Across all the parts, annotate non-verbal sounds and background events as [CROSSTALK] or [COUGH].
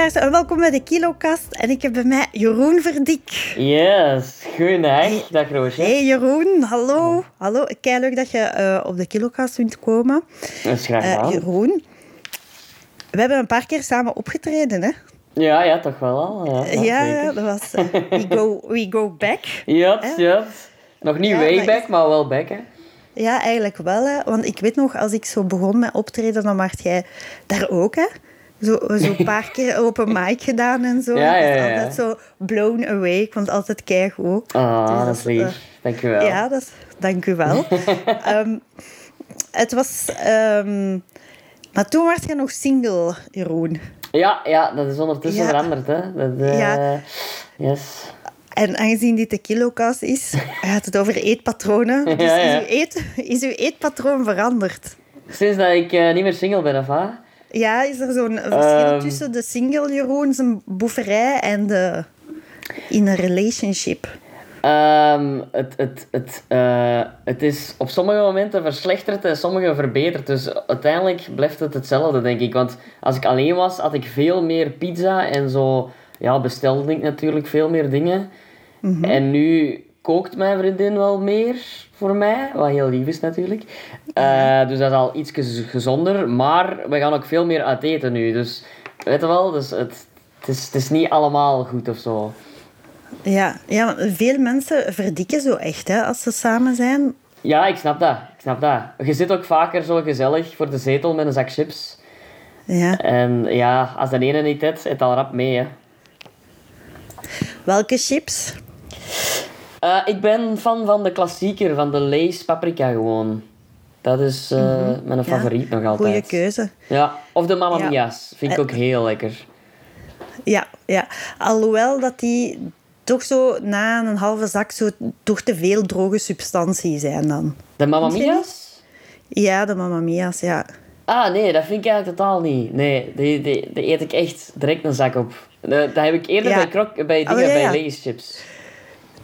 luisteraars en welkom bij de Kilokast. En ik heb bij mij Jeroen Verdik. Yes, goedendag. Dag Roosje. Hey Jeroen, hallo. Hallo, kei leuk dat je eh, op de Kilokast kunt komen. Dat is graag Eh. Jeroen, we hebben een paar keer samen opgetreden, hè? Ja, ja, toch wel al. Ja, ja, ja, dat was eh, [LAUGHS] we, go, we Go Back. Yes, Hè? yes. Nog niet Ja, way back, is- maar wel back, hè. Ja, eigenlijk wel, hè. Want ik weet nog, als ik zo begon met optreden, dan was jij daar ook, hè? Zo, zo een paar keer [LAUGHS] open mic gedaan en zo. Ja, ja, altijd zo blown away. Ik vond het altijd keigoed. Ah, Dus dat is eh, lief. Dankjewel. Ja, dat is, dank u wel. [LAUGHS] Ehm, het was... ehm, maar toen was je nog single, Jeroen. ja, ja, dat is ondertussen veranderd, hè. Dat, eh, Ja. Yes. En aangezien dit de kilokast is, [LAUGHS] gaat het over eetpatronen. Dus. Is, uw eet, is uw eetpatroon veranderd? Sinds dat ik eh, niet meer single ben, of wat? Ja, is er zo'n verschil Ehm. tussen de single Jeroen, zijn boeverij en de in een relationship? Ehm, het, het, het, eh, het is op sommige momenten verslechterd en sommige verbeterd. Dus uiteindelijk blijft het hetzelfde, denk ik. Want als ik alleen was, had ik veel meer pizza en zo. Ja, bestelde ik natuurlijk veel meer dingen. En nu kookt mijn vriendin wel meer voor mij, wat heel lief is natuurlijk. Eh, dus dat is al iets gezonder. Maar we gaan ook veel meer uit eten nu. Dus weet je wel, dus het, het, is, het is niet allemaal goed of zo. Ja, ja, veel mensen verdikken zo echt hè, als ze samen zijn. Ja, ik snap dat. Ik snap dat. Je zit ook vaker zo gezellig voor de zetel met een zak chips. Ja. En ja, als de ene niet heeft, het al rap mee. Hè. Welke chips? Eh, ik ben fan van de klassieker, van de Lay's paprika gewoon. Dat is eh, mijn favoriet nog altijd. Goeie keuze. Ja, of de Mamma Ja. Mia's. Vind ik ook heel lekker. Ja, ja. Alhoewel dat die toch zo na een halve zak zo toch te veel droge substantie zijn dan. De Mamma Mia's? Ja, de Mamma Mia's, ja. Ah, nee, dat vind ik eigenlijk totaal niet. Nee, die, die, die eet ik echt direct een zak op. Eh, Dat heb ik eerder Ja. bij, krok, bij dingen, Oh, ja, ja. bij Lay's chips.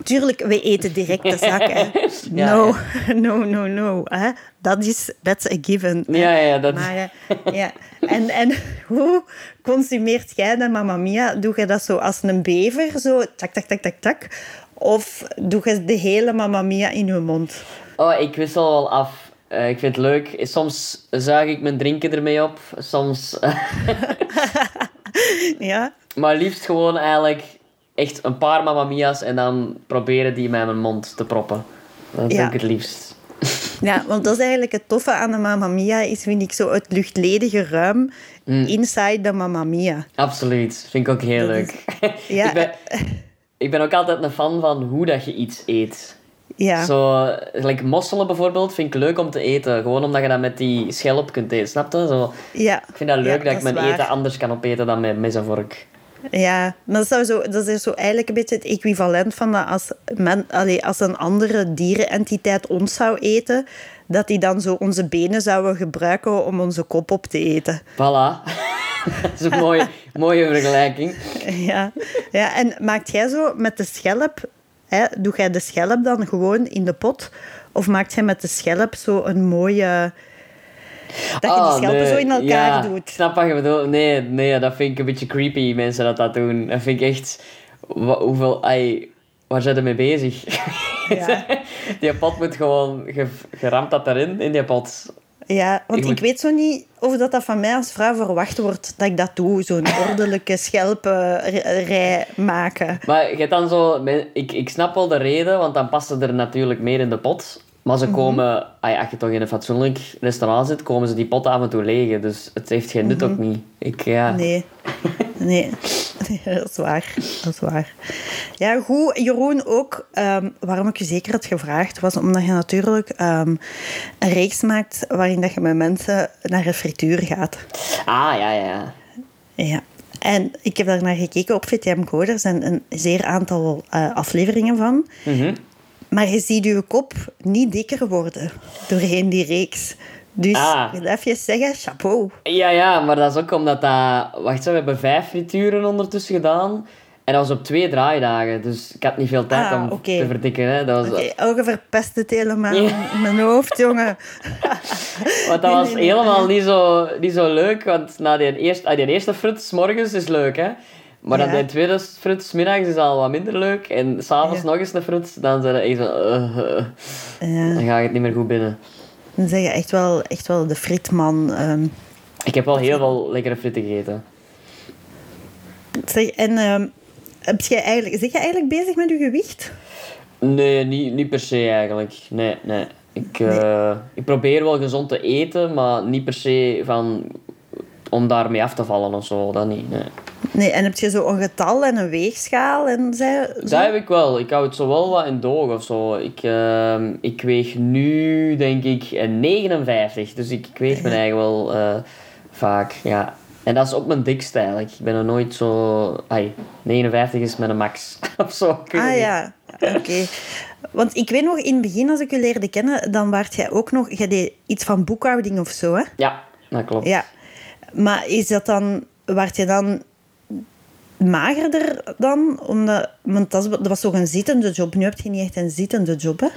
Tuurlijk, we eten direct de zak, hè. [LAUGHS] Ja, No, [LAUGHS] no, no, no. Hè? Dat is, that's a given. hè. Ja, ja, dat... Maar, eh, ja. En, en [LAUGHS] hoe consumeert jij de Mamma Mia? Doe je dat zo als een bever, zo tak, tak, tak, tak, tak? Of doe je de hele Mamma Mia in je mond? Oh, ik wissel wel af. Eh, ik vind het leuk. Soms zuig ik mijn drinken ermee op. Soms... Ja? maar liefst gewoon eigenlijk echt een paar Mamma Mia's en dan proberen die met mijn mond te proppen. Dat Ja. doe ik het liefst. [LAUGHS] Ja, want dat is eigenlijk het toffe aan de Mamma Mia, is vind ik zo het luchtledige ruim Mm. inside de Mamma Mia. Absoluut. Vind ik ook heel Dat leuk. [LAUGHS] Ja. ik, ben, ik ben ook altijd een fan van hoe dat je iets eet. Ja. Zo, gelijk mosselen bijvoorbeeld, vind ik leuk om te eten. Gewoon omdat je dat met die schelp kunt eten, snap je? Zo, ja. ik vind dat leuk Ja, dat ik mijn waar. eten anders kan opeten dan met mes en vork. Ja, maar dat, zou zo, dat is zo eigenlijk een beetje het equivalent van dat als, men, allee, als een andere dierenentiteit ons zou eten, dat die dan zo onze benen zouden gebruiken om onze kop op te eten. Voilà. [LAUGHS] dat is een mooie, mooie vergelijking. [LAUGHS] Ja, ja en maakt jij zo met de schelp, hè, doe jij de schelp dan gewoon in de pot? Of maakt jij met de schelp zo een mooie... Dat je die Oh, schelpen nee. zo in elkaar ja, doet. snap wat je bedoelt. Nee, nee, dat vind ik een beetje creepy, mensen dat dat doen. Dat vind ik echt... wa- hoeveel... Ai, waar zijn ze mee bezig? Ja. [LAUGHS] die pot moet gewoon... Je, je ramt dat erin, in die pot. Ja, want Ik weet zo niet of dat, dat van mij als vrouw verwacht wordt dat ik dat doe. Zo'n [LAUGHS] ordelijke schelpenrij maken. Maar je dan zo... Ik, ik snap wel de reden, want dan passen er natuurlijk meer in de pot. Maar ze komen... ai, als je toch in een fatsoenlijk restaurant zit, komen ze die pot af en toe legen. Dus het heeft geen nut ook niet. Ik, ja... Nee. Nee. [LAUGHS] Nee, dat is waar. Dat is waar. Ja, goed. Jeroen, ook ehm, waarom ik je zeker had gevraagd, was omdat je natuurlijk ehm, een reeks maakt waarin dat je met mensen naar een frituur gaat. Ah, ja, ja, ja. En ik heb daar naar gekeken op VTM Code. Er zijn een zeer aantal eh, afleveringen van. Mhm. Maar je ziet je kop niet dikker worden doorheen die reeks. Dus Ah. ik wil even zeggen, chapeau. Ja, ja, maar dat is ook omdat dat... Wacht, we hebben vijf frituren ondertussen gedaan. En dat was op twee draaidagen, dus ik had niet veel tijd Ah, om te verdikken. Hè. Dat was, Oké, oh, je verpest het helemaal Ja. in mijn hoofd, jongen. [LAUGHS] Want dat was helemaal niet zo, niet zo leuk, want na die eerste, ah, die eerste fruit 's morgens is leuk, hè. Maar dan die tweede fruit 's middags is al wat minder leuk. En s'avonds nog eens een fruit, dan zijn echt eh, eh. Ja, dan ga ik het niet meer goed binnen. dan zeg je echt wel, echt wel de frietman. ehm. Ik heb wel heel veel lekkere fritten gegeten. Zeg, en ehm, heb jij eigenlijk, zeg je eigenlijk bezig met je gewicht? Nee, niet, niet per se eigenlijk. Nee, nee. Ik, eh, ik probeer wel gezond te eten, maar niet per se van... Om daarmee af te vallen of zo, dat niet, nee. Nee, en heb je zo een getal en een weegschaal en zo? Dat heb ik wel. Ik hou het zo wel wat in doog of zo. Ik, ehm, ik weeg nu, denk ik, een 59. Dus ik, ik weeg mijn [LAUGHS] eigen wel eh, vaak, ja. En dat is ook mijn dikste eigenlijk. Ik ben er nooit zo... Ai, 59 is mijn max. [LAUGHS] of zo. Ah ja, oké. Want ik weet nog, in het begin, als ik je leerde kennen, dan waart jij ook nog... Jij deed iets van boekhouding of zo, hè? Ja, dat klopt. Ja. Maar is dat dan... Waart je dan magerder dan? Omdat, want dat, was toch een zittende job. Nu heb je niet echt een zittende job, hè?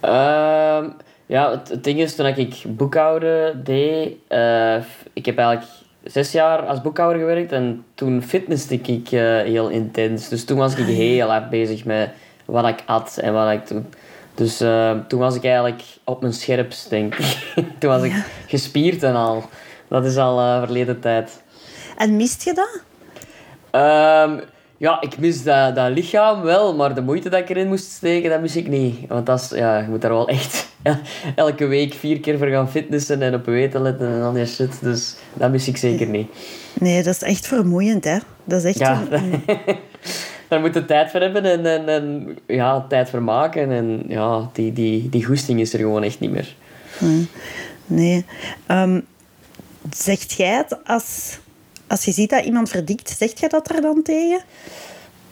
Ehm, ja, het, het ding is, toen ik boekhouden deed... eh, ik heb eigenlijk zes jaar als boekhouder gewerkt en toen fitnesste ik eh, heel intens. Dus toen was ik heel hard bezig met wat ik at en wat ik toen... Dus eh, toen was ik eigenlijk op mijn scherpst, denk ik. [LAUGHS] toen was ik gespierd en al. Dat is al eh, verleden tijd. En mist je dat? Ehm, ja, ik mis dat, dat lichaam wel, maar de moeite dat ik erin moest steken, dat mis ik niet. Want dat is, ja, je moet daar wel echt [LAUGHS] elke week vier keer voor gaan fitnessen en op je weten letten en al die shit. Dus dat mis ik zeker niet. Nee, dat is echt vermoeiend, hè? Dat is echt... Ja, een- [LAUGHS] daar moet je tijd voor hebben en, en, en ja, tijd voor maken. En ja, die, die, die goesting is er gewoon echt niet meer. Nee. Ehm zegt jij het als, als je ziet dat iemand verdikt, zegt jij dat er dan tegen?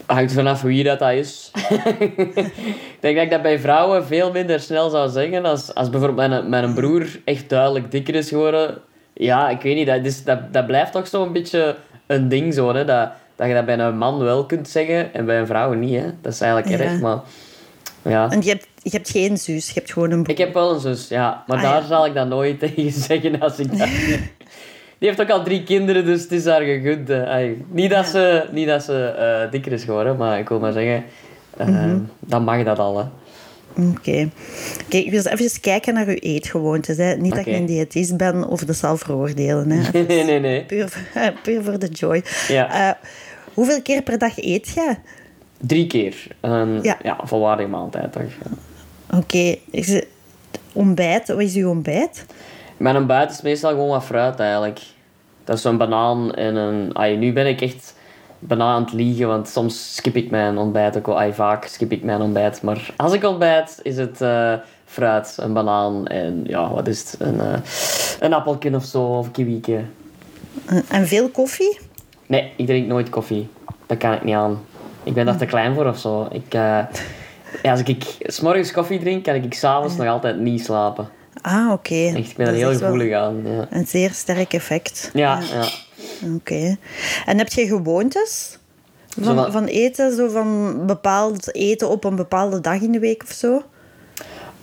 Hangt vanaf wie dat, dat is. ik denk dat ik dat bij vrouwen veel minder snel zou zeggen. Als, als bijvoorbeeld mijn, mijn broer echt duidelijk dikker is geworden. Ja, ik weet niet. Dat, is, dat, dat blijft toch zo'n beetje een ding zo. Hè? Dat, dat je dat bij een man wel kunt zeggen en bij een vrouw niet. Hè? Dat is eigenlijk Ja. erg. Maar ja. En je hebt, je hebt geen zus, je hebt gewoon een broer. Ik heb wel een zus, ja. Maar Ah, daar ja. zal ik dat nooit [LAUGHS] tegen zeggen als ik dat... [LAUGHS] Die heeft ook al drie kinderen, dus het is haar gegund. hè. Ai, Niet dat ze, niet dat ze eh, dikker is geworden, maar ik wil maar zeggen... eh, Mhm. Dan mag dat al, hè. Oké. Kijk, ik wil eens even kijken naar uw eetgewoontes. Hè. Niet dat ik een diëtist ben of dat zal veroordelen. Hè. [LAUGHS] Nee, nee, nee. nee. Puur, voor- puur voor de joy. Ja. Eh, hoeveel keer per dag eet je? Drie keer. Ja. ja. volwaardige maaltijd, toch. Ja. Oké. Ontbijt, wat is uw ontbijt? Mijn ontbijt is meestal gewoon wat fruit, eigenlijk. Dat is zo'n banaan en een... Ai, nu ben ik echt banaan aan het liegen, want soms skip ik mijn ontbijt ook wel. Ai, vaak skip ik mijn ontbijt. Maar als ik ontbijt, is het eh, fruit, een banaan en ja, wat is het? Een, eh een appelkin of zo, of kiwieke. En- En veel koffie? Nee, ik drink nooit koffie. Dat kan ik niet aan. Ik ben daar te klein voor of zo. Ik, eh, als ik s morgens koffie drink, kan ik s'avonds nog altijd niet slapen. Ah, oké. Echt, ik ben Dat er heel gevoelig aan. Ja, Een zeer sterk effect. ja. ja. Oké. En heb je gewoontes van, van eten? Zo van bepaald eten op een bepaalde dag in de week of zo?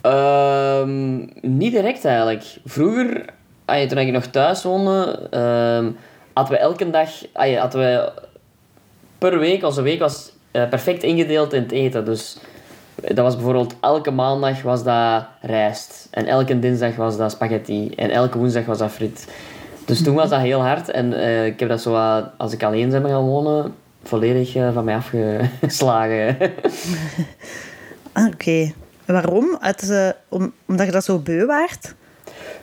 Ehm, niet direct eigenlijk. Vroeger, ay, toen ik nog thuis woonde, ehm, hadden we elke dag, ay, hadden we per week, onze week was eh, perfect ingedeeld in het eten. Dus dat was bijvoorbeeld elke maandag was dat rijst. En elke dinsdag was dat spaghetti. En elke woensdag was dat friet. Dus toen was dat heel hard. En eh, ik heb dat zo, als ik alleen ben gaan wonen, volledig eh, van mij afgeslagen. [LAUGHS] Ah, Oké. Waarom? Eh, om, omdat je dat zo beu waart?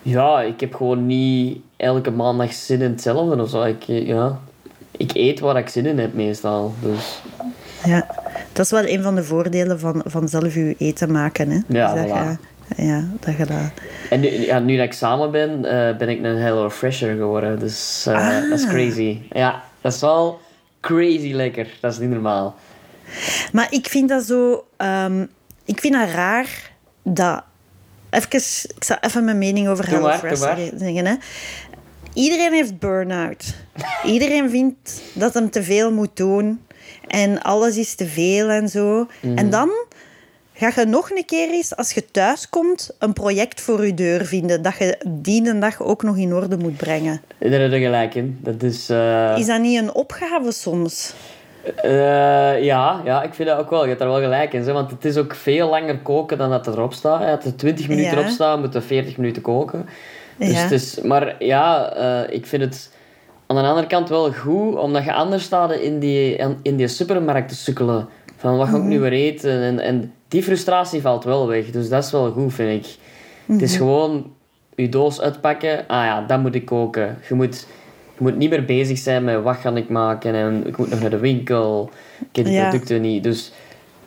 Ja, ik heb gewoon niet elke maandag zin in hetzelfde of zo. Ik, eh, ja, ik eet waar ik zin in heb meestal. Dus Ja. Dat is wel een van de voordelen van, van zelf je eten maken. Hè? Ja, Dus dat voilà. je, ja, dat je dat... En nu, ja, nu dat ik samen ben, eh, ben ik een Hello Fresher geworden. Dus eh, Ah. dat is crazy. Ja, dat is wel crazy lekker. Dat is niet normaal. Maar ik vind dat zo... ehm, ik vind dat raar dat even, ik zal even mijn mening over maar, maar. zeggen. Hè. Iedereen heeft burn-out. Iedereen vindt dat hem te veel moet doen. En alles is te veel en zo. Mhm. En dan ga je nog een keer eens, als je thuis komt, een project voor je deur vinden. Dat je die een dag ook nog in orde moet brengen. Daar heb je gelijk in. Dat is... eh, Is dat niet een opgave soms? eh, ja, ja, ik vind dat ook wel. Je hebt daar wel gelijk in. Hè? Want het is ook veel langer koken dan dat erop staat. hè. Als er 20 minuten Ja. erop staat, moet er 40 minuten koken. Dus Ja. het is, maar ja, eh, ik vind het aan de andere kant wel goed, omdat je anders staat in die, in die supermarkt te sukkelen. Van wat ga ik nu weer eten? En, en die frustratie valt wel weg. Dus dat is wel goed, vind ik. Het is gewoon je doos uitpakken. Ah ja, dat moet ik koken. Je moet, je moet niet meer bezig zijn met wat ga ik maken en ik moet nog naar de winkel. Ik die Ja. producten niet. Dus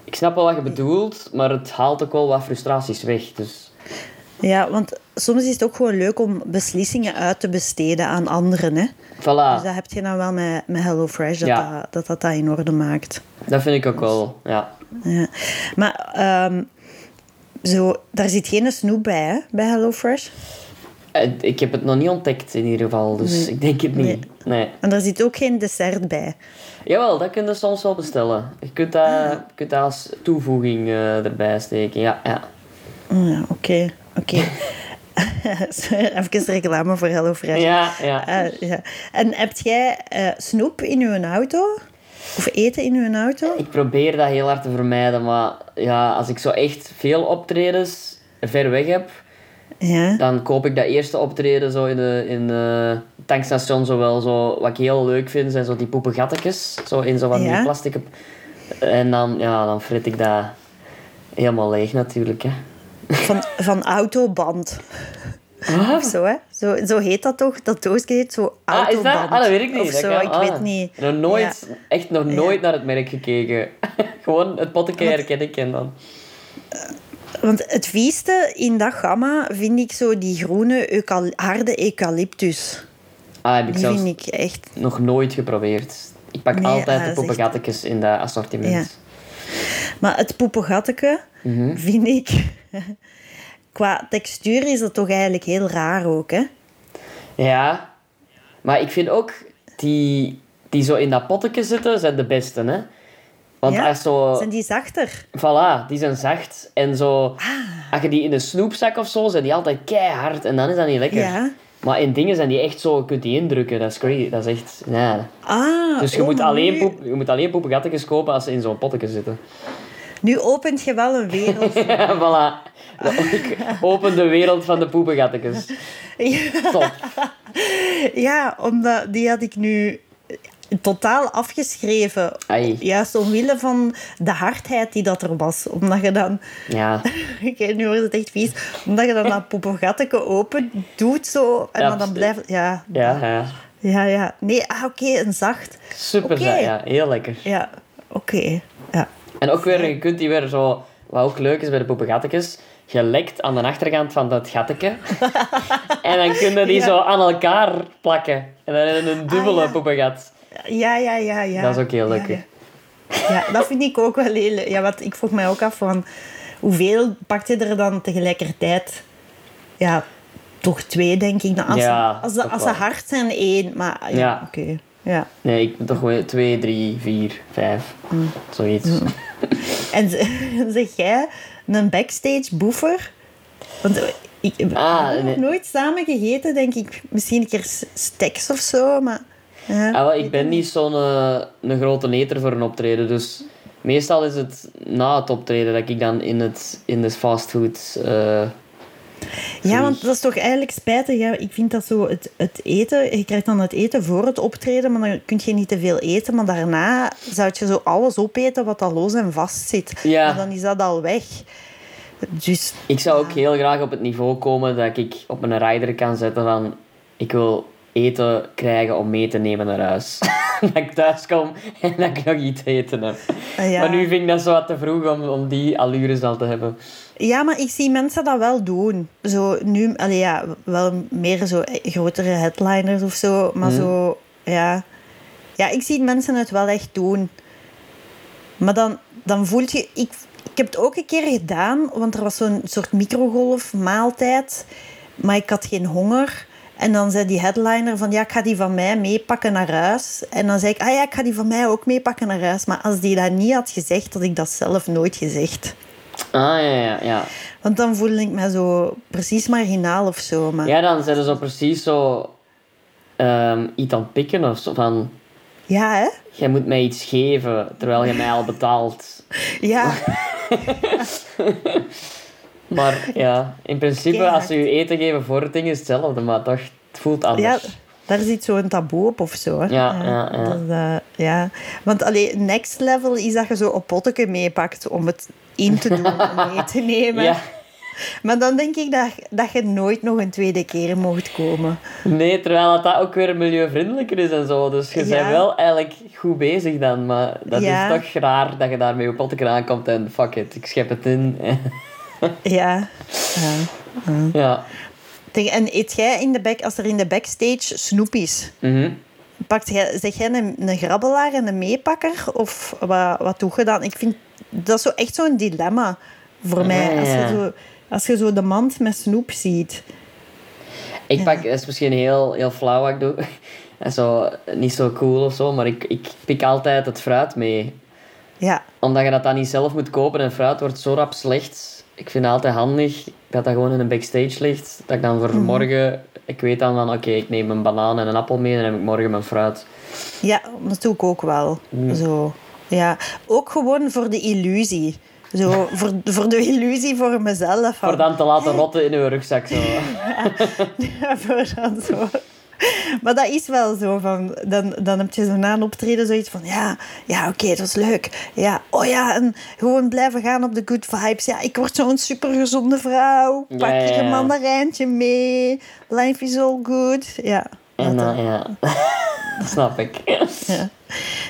ik snap wel wat je bedoelt, maar het haalt ook wel wat frustraties weg. Dus Ja, want soms is het ook gewoon leuk om beslissingen uit te besteden aan anderen. Hè? voilà, Dus dat heb je dan wel met, met HelloFresh, dat, Ja. dat, dat dat dat in orde maakt. dat vind ik ook wel. Ja. Ja. Maar ehm, zo, daar zit geen snoep bij, hè, bij HelloFresh. Eh, Ik heb het nog niet ontdekt in ieder geval, dus Nee. ik denk het niet. Nee. Nee. En daar zit ook geen dessert bij. Jawel, dat kun je soms wel bestellen. Je kunt dat, je kunt dat als toevoeging eh, erbij steken. Ja, ja. Oh ja, oké. Oké. [LAUGHS] Sorry, Even reclame voor HelloFresh. Ja, ja. Eh, ja. En heb jij eh, snoep in uw auto? Of eten in uw auto? Ik probeer dat heel hard te vermijden, maar ja, als ik zo echt veel optredens ver weg heb, Ja. dan koop ik dat eerste optreden zo in de, in de tankstation zo wel. Zo, wat ik heel leuk vind, zijn zo die poepengattekes. Zo in zo van Ja. die plastic. En dan, ja, dan frit ik dat helemaal leeg natuurlijk. Hè. Van, van autoband. Of zo, hè? Zo, zo heet dat toch? Dat doosje heet zo Ah, autoband. is dat? Ah, dat weet ik niet. Of zo, ik ah. weet niet. Nog nooit, echt nog nooit naar het merk gekeken. [LAUGHS] Gewoon het potje herken ik en dan. Want het vieste in dat gamma vind ik zo die groene eucal- harde eucalyptus. Ah, heb ik Die zelfs vind ik echt... nog nooit geprobeerd. Ik pak Nee, altijd ah, de echt- poepengattekes in dat assortiment. Ja. Maar het poepengatteke Mhm. vind ik... Qua textuur is dat toch eigenlijk heel raar ook, hè? Ja, maar ik vind ook die, die zo in dat potje zitten, zijn de beste, hè? Want Ja? als zo... Zijn die zachter? Voilà, die zijn zacht. En zo... Ah. Als je die in een snoepzak of zo, zijn die altijd keihard. En dan is dat niet lekker. Ja. Maar in dingen zijn die echt zo... Je kunt die indrukken. Dat is crazy. Dat is echt... Ja. Ah, Dus je, oh, moet maar alleen poep, je moet alleen kopen als ze in zo'n potje zitten. Nu opent je wel een wereld. [LAUGHS] Ja, voilà. Ik [LAUGHS] open de wereld van de poepengattekes. Top. [LAUGHS] ja, omdat die had ik nu totaal afgeschreven. Ai. Juist omwille van de hardheid die dat er was. Omdat je dan... Ja. Oké, nu wordt het echt vies. Omdat je dan dat poepengatteke open doet zo. En Ja, dan, blijft... Ja, Ja, ja. ja. ja. Nee, ah, oké, een zacht. Super zacht, ja. Heel lekker. Ja, oké. Ja. En ook weer, je kunt die weer zo... Wat ook leuk is bij de poepengattekes, je lekt aan de achterkant van dat gatteke. [LAUGHS] en dan kun je die Ja. zo aan elkaar plakken. En dan heb je een dubbele Ah, ja. poepengat. Ja, ja, ja, ja. Dat is ook heel lekker. Ja, Ja, dat vind ik ook wel heel leuk. Ja, want ik vroeg mij ook af van... Hoeveel pakt je er dan tegelijkertijd? Ja, toch twee, denk ik. Nou, Als, Ja, als, als ze hard zijn, één. Maar ja, Ja. oké. Ja. Nee, ik toch gewoon 2, 3, 4, 5. Mm. Zoiets. En z- [LAUGHS] zeg jij een backstage boefer? Want ik heb Ah, nee. nooit samen gegeten, denk ik. Misschien een keer steks of zo, maar... Ja, Ah, wel, ik ben niet zo'n eh, een grote eter voor een optreden, dus meestal is het na het optreden dat ik dan in, het, in de fastfood... eh Ja, want zie. dat is toch eigenlijk spijtig. Ja. Ik vind dat zo het, het eten... Je krijgt dan het eten voor het optreden, maar dan kun je niet te veel eten. Maar daarna zou je zo alles opeten wat al los en vast zit. Ja. Maar dan is dat al weg. Dus Ik zou ook heel graag op het niveau komen dat ik op een rider kan zetten van... Ik wil eten krijgen om mee te nemen naar huis. [LAUGHS] dat ik thuis kom en dat ik nog iets te eten heb. Ah, ja. Maar nu vind ik dat zo wat te vroeg om, om die allures al te hebben. Ja, maar ik zie mensen dat wel doen. Zo nu, allee, ja, wel meer zo grotere headliners of zo, maar Mhm. zo, ja. Ja, ik zie mensen het wel echt doen. Maar dan, dan voelt je, ik, Ik heb het ook een keer gedaan, want er was zo'n soort microgolfmaaltijd. Maar ik had geen honger. En dan zei die headliner van, ja, ik ga die van mij meepakken naar huis. En dan zei ik, ah ja, ik ga die van mij ook meepakken naar huis. Maar als die dat niet had gezegd, had ik dat zelf nooit gezegd. Ah, ja, ja, ja. Want dan voelde ik me zo precies marginaal of zo. Maar... Ja, dan zijn ze zo precies zo... ehm, iets aan het pikken of zo. Van, Ja, hè? jij moet mij iets geven, terwijl je mij al betaalt. [LAUGHS] Ja. [LAUGHS] Maar ja, in principe, Keihard. als ze je eten geven voor het ding, is hetzelfde. Maar toch, het voelt ja, anders. daar zit zo'n taboe op of zo. Hè? Ja, ja, ja. dat eh, ja. Want alleen next level is dat je zo op potteke meepakt om het in te doen, om mee te [LAUGHS] nemen. Ja. Maar dan denk ik dat, dat je nooit nog een tweede keer mocht komen. Nee, terwijl het dat ook weer milieuvriendelijker is en zo. Dus je Ja. bent wel eigenlijk goed bezig dan. Maar dat Ja. is toch raar dat je daarmee op potten aankomt en fuck it, ik schep het in. [LAUGHS] Ja. ja. En eet jij in de back, als er in de backstage snoep is, Mhm. pakt jij, zeg jij een, een grabbelaar en een meepakker? Of wat, wat doe je dan? Ik vind dat is zo echt zo'n dilemma voor mij. Als je, zo, als je zo de mand met snoep ziet. Ik pak, dat is misschien heel, heel flauw wat ik doe. [LAUGHS] En zo, niet zo cool of zo, maar ik, ik pik altijd het fruit mee. Ja, Omdat je dat dan niet zelf moet kopen en fruit wordt zo rap slecht. Ik vind het altijd handig dat dat gewoon in een backstage ligt. Dat ik dan voor morgen, ik weet dan van oké, ik neem een banaan en een appel mee en dan heb ik morgen mijn fruit. ja, dat doe ik ook wel. Zo. Ja. Ook gewoon voor de illusie. Zo, voor, voor de illusie voor mezelf. Voor dan te laten rotten in uw rugzak. Zo. [LAUGHS] Ja, voor dan zo. Maar dat is wel zo. Van, dan, dan heb je zo na een optreden zoiets van... Ja, ja oké, het was leuk. Ja, oh ja, en gewoon blijven gaan op de good vibes. Ja, ik word zo'n supergezonde vrouw. Pak Ja, ja, er een mandarijntje mee. Life is all good. Ja. En dat, ja, [LAUGHS] dat snap ik. ja.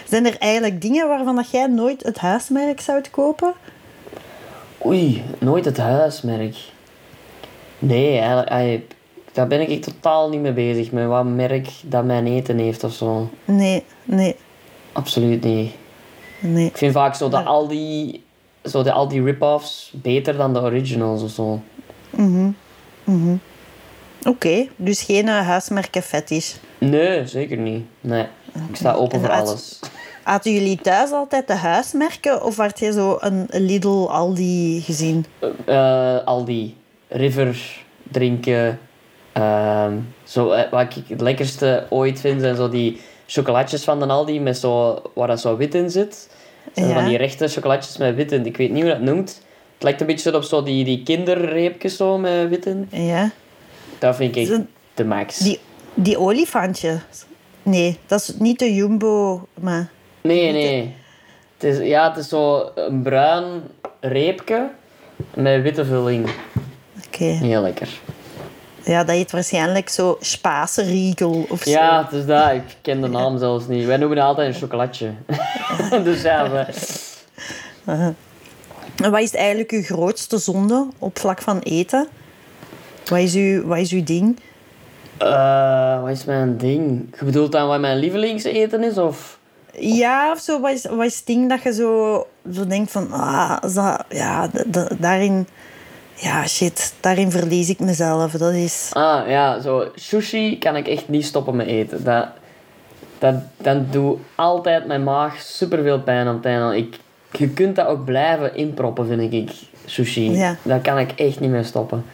Zijn er eigenlijk dingen waarvan dat jij nooit het huismerk zou kopen? Oei, nooit het huismerk. Nee, eigenlijk, daar ben ik totaal niet mee bezig. Met wat merk dat mijn eten heeft of zo. Nee, nee, Absoluut niet. nee. Ik vind vaak zo de Aldi, zo de Aldi rip-offs beter dan de originals of zo. Oké, dus geen uh, huismerken fetish. Nee, zeker niet. Nee, ik sta open En voor alles. Hadden jullie thuis altijd de huismerken of had je zo een Lidl Aldi gezien? Eh, Aldi, River, drinken. ehm, zo, eh, wat ik het lekkerste ooit vind zijn zo die chocolatjes van de Aldi met zo, waar dat zo wit in zit. Ja. van die rechte chocolatjes met wit in. Ik weet niet hoe dat noemt. Het lijkt een beetje op zo die, die kinderreepjes zo met wit in. Ja. Dat vind ik de max. Die, die olifantje. Nee, dat is niet de Jumbo, maar... Nee, nee. Het is, ja, het is zo een bruin reepje met witte vulling. Oké. Heel lekker. Ja, dat heet waarschijnlijk zo Spasenriegel of zo. Ja, het is dat. Ik ken de naam zelfs niet. Wij noemen het altijd een chocolatje. [LAUGHS] dus ja, we- En wat is eigenlijk uw grootste zonde op vlak van eten? Wat is uw, wat is uw ding? Eh, wat is mijn ding? Je bedoelt dan wat mijn lievelingseten is? Of? Ja, of zo, wat is, wat is het ding dat je zo, zo denkt van... Ah, dat, ja, daarin... Ja, shit, daarin verlies ik mezelf. Dat is... Ah, ja, zo. Sushi kan ik echt niet stoppen met eten. Dat, dat, dat doet altijd mijn maag superveel pijn aan het einde. Ik, je kunt dat ook blijven inproppen, vind ik. Sushi. Ja. Daar kan ik echt niet mee stoppen.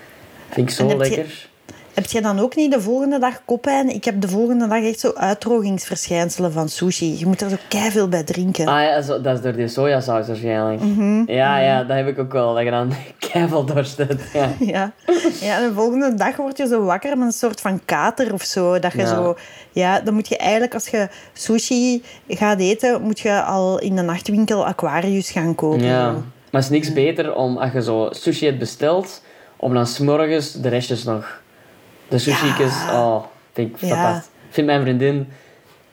Vind ik zo je- lekker. Heb je dan ook niet de volgende dag koppijn? Ik heb de volgende dag echt zo uitdrogingsverschijnselen van sushi. Je moet er zo veel bij drinken. Ah ja, zo, dat is door die sojasaus waarschijnlijk. Mhm. Ja, ja, dat heb ik ook wel. Dat je dan [LAUGHS] keiveel dorst hebt. Ja. [LAUGHS] Ja. ja, en de volgende dag word je zo wakker met een soort van kater of zo. Dat je Ja. zo... Ja, dan moet je eigenlijk, als je sushi gaat eten, moet je al in de nachtwinkel Aquarius gaan kopen. ja. Maar het is niks beter om, als je zo sushi hebt besteld, om dan s'morgens de restjes nog... De sushi'tjes, oh, vind ik fantastisch. Ik vind mijn vriendin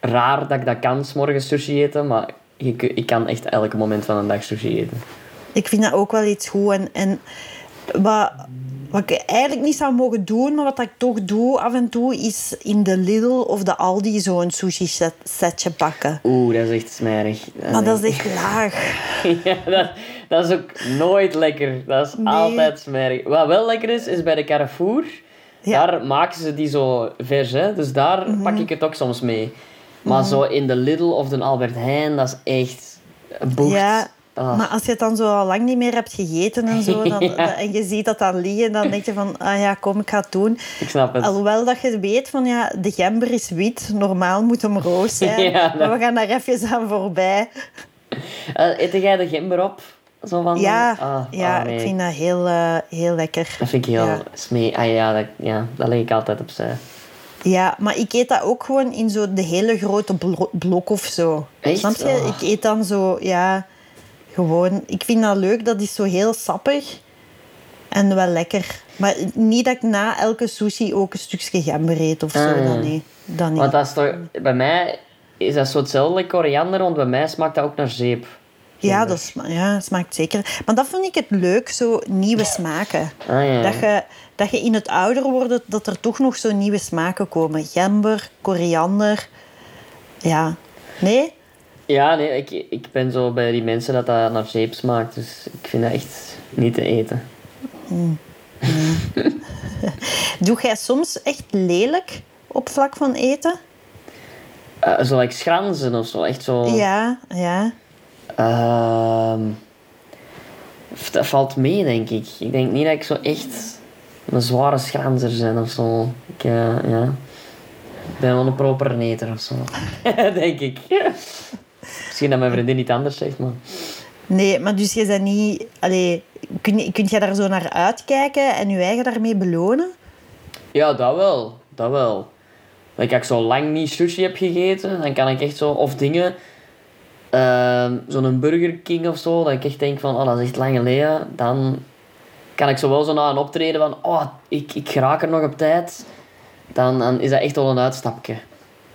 raar dat ik dat kan, s'morgens sushi eten, maar kun- ik kan echt elke moment van een dag sushi eten. Ik vind dat ook wel iets goed. En, en wat, Wat ik eigenlijk niet zou mogen doen, maar wat ik toch doe af en toe, is in de Lidl of de Aldi zo'n sushi set, setje pakken. Oeh, dat is echt smerig. Maar dat is echt laag. [LAUGHS] ja, dat, dat is ook nooit lekker. Dat is Nee. altijd smerig. Wat wel lekker is, is bij de Carrefour. Ja. Daar maken ze die zo vers, hè. Dus daar Mhm. pak ik het ook soms mee. Maar zo in de Lidl of de Albert Heijn, dat is echt... een bocht. Ja, Ah. maar als je het dan zo al lang niet meer hebt gegeten en zo, [LAUGHS] dan, Ja. dan- en je ziet dat dan liggen, dan denk je van, ah ja, kom, ik ga het doen. Ik snap het. Alhoewel dat je weet van, ja, de gember is wit, normaal moet hem roos zijn. [LAUGHS] Ja, dat- Maar we gaan daar even aan voorbij. Uh, eet jij de gember op? Zo van... Ja, ah, ja ah, nee. ik vind dat heel, eh, heel lekker. Dat vind ik heel Ja. smee. Ah ja, dat, ja, dat leg ik altijd opzij. Ja, maar ik eet dat ook gewoon in zo de hele grote blo- blok of zo. Echt? Snap je? Oh. Ik eet dan zo, ja, gewoon... Ik vind dat leuk, dat is zo heel sappig en wel lekker. Maar niet dat ik na elke sushi ook een stukje gember eet of zo, Ah, dan niet. Dan. Want dat is toch... Bij mij is dat zo hetzelfde koriander, want bij mij smaakt dat ook naar zeep. Ja, dat sma- ja, smaakt zeker. Maar dat vind ik het leuk, zo nieuwe smaken. Ah ja. Dat je, dat je in het ouder worden, dat er toch nog zo nieuwe smaken komen. Gember, koriander. Ja. Nee? Ja, nee, ik, ik ben zo bij die mensen dat dat naar zeep smaakt. Dus ik vind dat echt niet te eten. [LAUGHS] Doe jij soms echt lelijk op vlak van eten? Eh zo like schranzen of zo, echt zo... Ja, ja. Ehm, dat valt mee, denk ik. Ik denk niet dat ik zo echt een zware schranzer ben of zo. Ik, eh, ja. Ben wel een proper eter of zo. [LAUGHS] denk ik. Misschien dat mijn vriendin niet anders zegt, maar... Nee, maar dus je bent niet... Allee, kun, je, kun jij daar zo naar uitkijken en je eigen daarmee belonen? Ja, dat wel. Dat wel. Like, als ik zo lang niet sushi heb gegeten, dan kan ik echt zo... Of dingen... ehm, Zo'n Burger King of zo, dat ik echt denk van... Oh, dat is echt lang geleden. Dan kan ik zo wel zo na een optreden van... Oh, ik, ik raak er nog op tijd. Dan, dan is dat echt wel een uitstapje.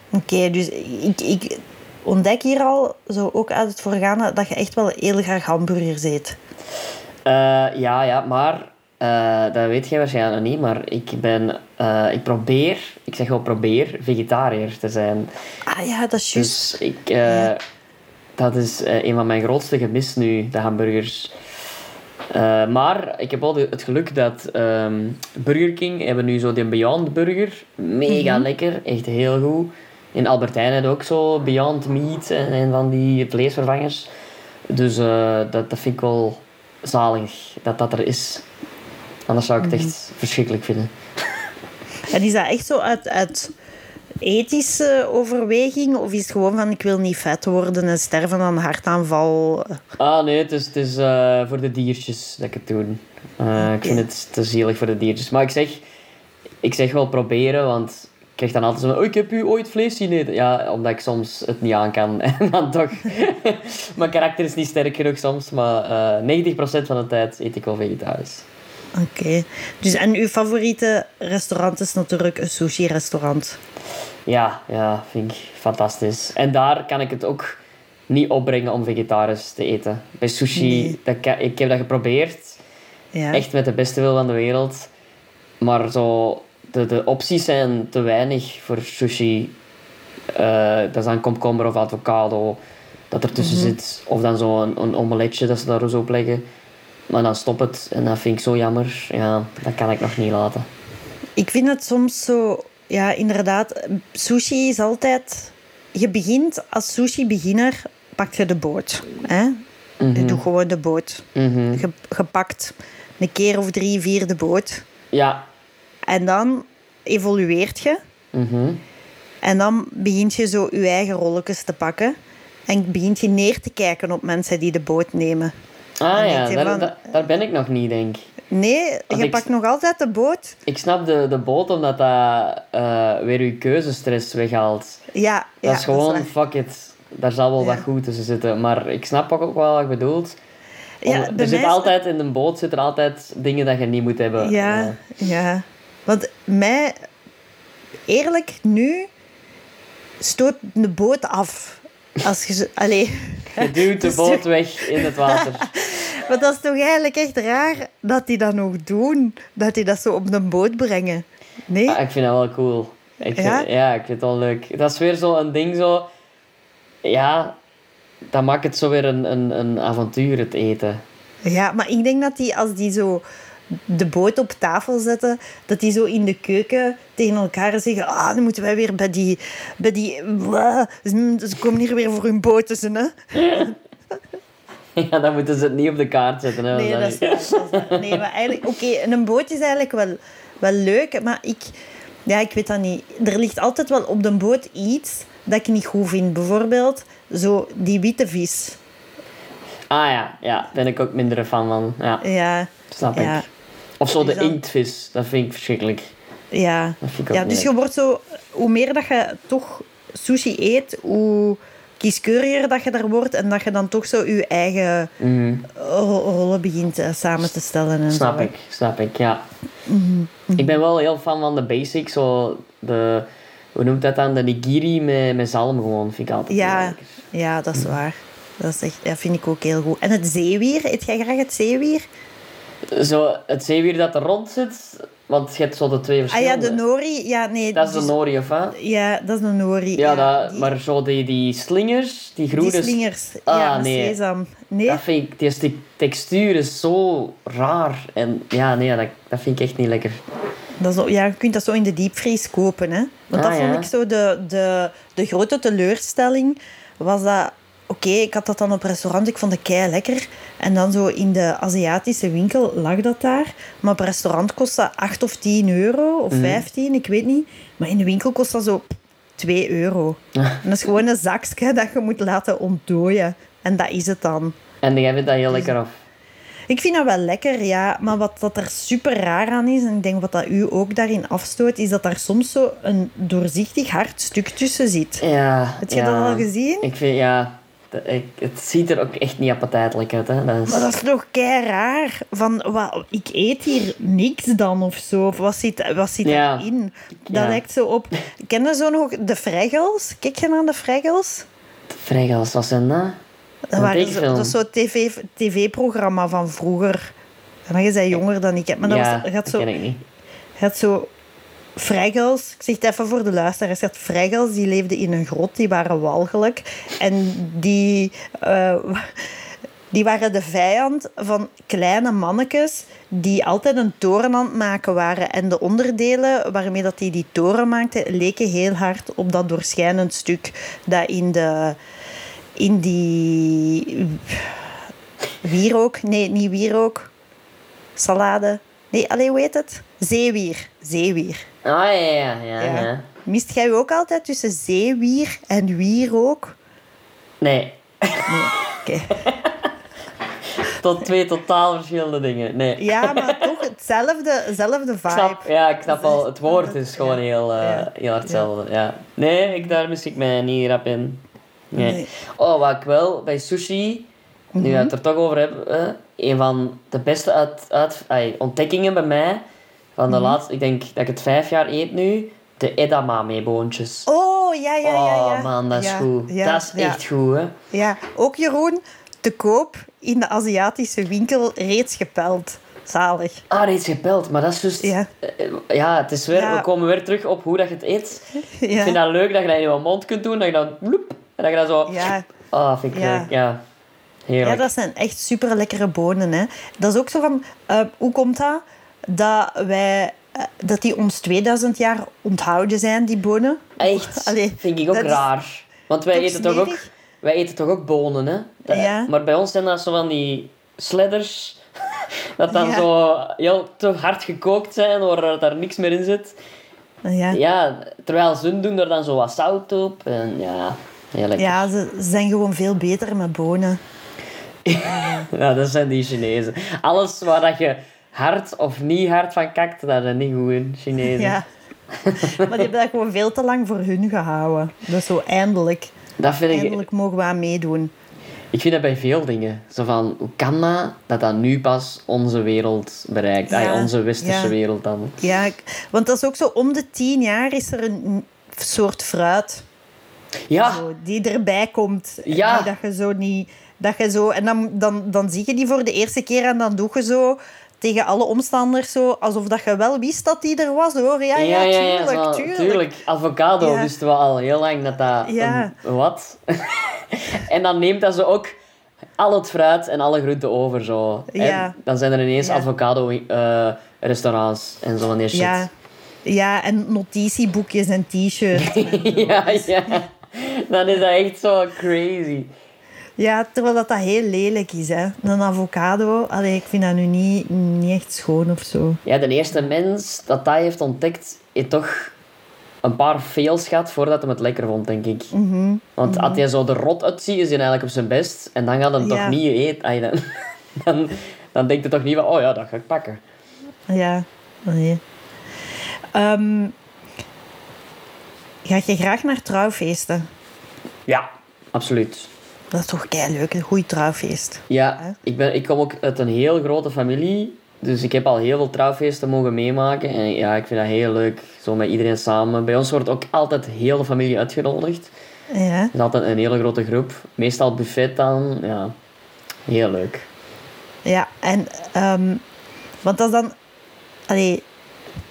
Oké, dus ik, ik ontdek hier al, zo ook uit het voorgaande, dat je echt wel heel graag hamburgers eet. Eh, ja, ja, maar... eh, dat weet jij waarschijnlijk nog niet, maar ik ben... eh, ik probeer... Ik zeg wel probeer vegetariër te zijn. Ah ja, dat is juist. Dus ik, eh, dat is eh, een van mijn grootste gemis nu, de hamburgers. Eh, maar ik heb wel de- het geluk dat ehm, Burger King hebben nu zo die Beyond Burger. Mega lekker, echt heel goed. In Albert Heijn hebben ook zo Beyond Meat en, en van die vleesvervangers. Dus eh, dat, dat vind ik wel zalig dat dat er is. Anders zou ik het echt verschrikkelijk vinden. En is dat echt zo uit, uit ethische overweging? Of is het gewoon van, ik wil niet vet worden en sterven aan een hartaanval? Ah nee, het is, het is eh, voor de diertjes dat ik het doe. Eh, Ik vind het te zielig voor de diertjes. Maar ik zeg, ik zeg wel proberen, want ik krijg dan altijd zo van, oh, ik heb u ooit vlees zien eten. Ja, omdat ik soms het niet aan kan. [LAUGHS] En dan toch, [LAUGHS] mijn karakter is niet sterk genoeg soms, maar eh 90% van de tijd eet ik wel vegetarisch. Oké. Dus, en uw favoriete restaurant is natuurlijk een sushi-restaurant. Ja, ja, vind ik fantastisch. En daar kan ik het ook niet opbrengen om vegetarisch te eten. Bij sushi, Nee. dat kan- ik heb dat geprobeerd. Ja. Echt met de beste wil van de wereld. Maar zo, de, de opties zijn te weinig voor sushi. Eh, dat is dan komkommer of avocado dat ertussen zit. Of dan zo een, een omeletje dat ze daar zo op leggen. Maar dan stop het. En dat vind ik zo jammer. Ja, dat kan ik nog niet laten. Ik vind het soms zo... Ja, inderdaad. Sushi is altijd... Je begint als sushi-beginner, pak je de boot. Hè? Je doet gewoon de boot. Mhm. Je, je pakt een keer of drie, vier de boot. Ja. En dan evolueert je. Mhm. En dan begint je zo je eigen rolletjes te pakken. En begint je neer te kijken op mensen die de boot nemen. Ah ja, daar, van- daar, daar ben ik nog niet, denk ik. Nee, Want je ik- pakt nog altijd de boot. Ik snap de, de boot omdat dat eh, weer je keuzestress weghaalt. Ja, Dat ja, is gewoon, fuck it. Daar zal wel Ja. wat goed tussen zitten. Maar ik snap ook, wel wat je bedoelt. Ja, Om- er zit altijd in een boot zitten er altijd dingen dat je niet moet hebben. Ja, Eh, ja. Want mij, eerlijk, nu stoot de boot af. Als je allee. je duwt de [LAUGHS] Dus- boot weg in het water. [LAUGHS] Maar dat is toch eigenlijk echt raar dat die dat nog doen? Dat die dat zo op een boot brengen? Nee? Ah, ik vind dat wel cool. Ik vind, Ja? ja? ik vind het wel leuk. Dat is weer zo een ding zo... Ja, dat maakt het zo weer een, een, een avontuur, het eten. Ja, maar ik denk dat die, als die zo de boot op tafel zetten, dat die zo in de keuken tegen elkaar zeggen ah, dan moeten wij weer bij die... Bij die Wah, ze komen hier weer voor hun boten, hè? [LAUGHS] Ja, dan moeten ze het niet op de kaart zetten. Hè, Nee, dat is dat. Nee, maar eigenlijk... Oké, een boot is eigenlijk wel, wel leuk, maar ik... Ja, ik weet dat niet. Er ligt altijd wel op de boot iets dat ik niet goed vind. Bijvoorbeeld zo die witte vis. Ah ja, ja, daar ben ik ook minder fan van. Ja, Ja, snap ja. ik. Of zo de Is dat- inktvis, dat vind ik verschrikkelijk. Ja, Dat ja dus je wordt zo... Hoe meer dat je toch sushi eet, hoe kieskeuriger dat je daar wordt en dat je dan toch zo je eigen Mhm. ro- rollen begint eh, samen te stellen. En Snap zo. ik, snap ik, ja. Mhm, Ik ben wel heel fan van de basics, zo de... Hoe noemt dat dan? De nigiri met, met zalm gewoon, vind ik altijd Ja, lekker. ja, dat is waar. Dat is echt, ja, vind ik ook heel goed. En het zeewier, eet jij graag het zeewier? Zo, het zeewier dat er rond zit, want je hebt zo de twee Ah ja, verschillende. de nori. Ja, nee. Dat is de dus- nori, of wat? Ja, dat is de nori. Ja, dat, die, maar zo die, die slingers, die die groene... slingers. Ah, ja, met nee. sesam. Nee? Dat vind ik, die sti- textuur is zo raar. En ja, nee, dat, dat vind ik echt niet lekker. Dat ook- ja, je kunt dat zo in de diepvries kopen. Hè? Want Ah, dat ja. vond ik zo de, de, de grote teleurstelling. Was dat... Oké, ik had dat dan op restaurant. Ik vond het kei lekker. En dan zo in de Aziatische winkel lag dat daar. Maar op restaurant kost dat 8 of 10 euro. Of Mhm. 15, ik weet niet. Maar in de winkel kost dat zo 2 euro. En dat is gewoon een zakje dat je moet laten ontdooien. En dat is het dan. En jij vindt dat heel lekker af. Ik vind dat wel lekker, ja. Maar wat dat er super raar aan is, en ik denk wat dat u ook daarin afstoot, is dat daar soms zo een doorzichtig hard stuk tussen zit. Ja. Heb je ja. dat al gezien? Ik vind, ja... Ik, het ziet er ook echt niet appetijtelijk uit, hè. Dat is... Maar dat is toch kei raar. Van, wat, ik eet hier niks dan of zo. Of wat zit, wat zit Ja. erin? Dat Ja. lijkt zo op... Ken je zo nog de Fraggles? Kijk je naar de Fraggles? Vrijgels, wat zijn dat? Dat, Een waren zo, dat is zo'n tv, tv-programma van vroeger. Maar je bent jonger dan ik. hè. Maar dat ja, was, dat zo ken ik niet. Had zo Fraggles, ik zeg het even voor de luisteraars. Fraggles, die leefden in een grot, die waren walgelijk. En die, eh, [LAUGHS] die waren de vijand van kleine mannetjes die altijd een toren aan het maken waren. En de onderdelen waarmee dat die die toren maakten, leken heel hard op dat doorschijnend stuk dat in de... In die... Wierook? Nee, niet wierook. Salade. Nee, alleen hoe heet het? Zeewier. Zeewier. Ah, ja, ja, ja. Ja. ja. Mist jij ook altijd tussen zeewier en wierook? Nee, Oké. [LAUGHS] tot twee totaal verschillende dingen. Nee. Ja, maar toch hetzelfde, hetzelfde Ik vibe. snap, ja, ik snap al. Het woord is gewoon heel, eh, heel hard hetzelfde. Ja. Nee, ik, daar mis ik mij niet rap in. Nee. Nee. Oh, wat ik wel bij sushi, nu Mhm. we het er toch over hebben, een van de beste uit, uit, ontdekkingen bij mij, van Mhm. de laatste, ik denk dat ik het vijf jaar eet nu, de edamame-boontjes. Oh, ja, ja, ja. ja. Oh man, dat is Ja, goed. ja, dat is echt goed, hè. Ja, ook Jeroen, te koop in de Aziatische winkel reeds gepeld. Zalig. Ah, reeds gepeld, maar dat is juist... Ja. eh, Ja, het is weer, we komen weer terug op hoe dat je het eet. Ik vind dat leuk dat je dat in je mond kunt doen, dat je dan... Bloep, en dat je dat zo... Ja. Ah, vind ik leuk, ja. Heerlijk. Ja, dat zijn echt super lekkere bonen. Hè. Dat is ook zo van, eh, hoe komt dat? Dat, wij, eh, dat die ons 2000 jaar onthouden zijn, die bonen. Echt, Allee, vind ik ook is raar. Want wij eten toch, ook, wij eten toch ook bonen, hè? Dat- Ja. Maar bij ons zijn dat zo van die sledders... [LAUGHS] dat dan Ja. zo heel te hard gekookt zijn, waar daar niks meer in zit. Ja. Ja, terwijl ze doen er dan zo wat zout op. En ja. Ja, ze zijn gewoon veel beter met bonen. [LAUGHS] Ja, dat zijn die Chinezen. Alles waar dat je hard of niet hard van kakt, dat is niet goed in, Chinezen. Ja. maar die hebben dat gewoon veel te lang voor hun gehouden. Dus zo eindelijk. Dat vind ik... Eindelijk mogen we aan meedoen. Ik vind dat bij veel dingen. Zo van, hoe kan dat dat dat nu pas onze wereld bereikt? Ja, Ay, onze westerse ja. wereld dan. Ja, want dat is ook zo, om de tien jaar is er een soort fruit Ja, zo, die erbij komt. Ja. Die dat je zo niet... Dat je zo, en dan, dan, dan zie je die voor de eerste keer en dan doe je zo tegen alle omstanders zo, alsof dat je wel wist dat die er was hoor. Ja, ja, tuurlijk, zo, tuurlijk. tuurlijk. Avocado Ja. wisten we al heel lang dat dat... Ja. een- wat? [LAUGHS] en dan neemt dat ze ook al het fruit en alle groenten over zo. Ja. En dan zijn er ineens Ja. avocado eh, restaurants en zo die shit. Ja. ja, en notitieboekjes en t-shirts. [LAUGHS] ja, ja. Dan is dat echt zo crazy. Ja, terwijl dat, dat heel lelijk is. Hè. Een avocado, allee, ik vind dat nu niet, niet echt schoon of zo. Ja, de eerste mens dat dat heeft ontdekt, heeft toch een paar fails gehad voordat hij het lekker vond, denk ik. Mhm. Want als hij zo er rot uitziet, is hij eigenlijk op zijn best. En dan gaat hij Ja. toch niet eten. Dan, [LAUGHS] dan, dan denkt hij toch niet van, oh ja, dat ga ik pakken. Ja, nee. Ehm, ga je graag naar trouwfeesten? Ja, absoluut. Dat is toch kei leuk, een goed trouwfeest. Ja, ik, ben, ik kom ook uit een heel grote familie. Dus ik heb al heel veel trouwfeesten mogen meemaken. En ja, ik vind dat heel leuk. Zo met iedereen samen. Bij ons wordt ook altijd heel de familie uitgenodigd. Ja, Het is altijd een hele grote groep. Meestal buffet dan. Ja, heel leuk. ja en ehm, want dat is dan, allee,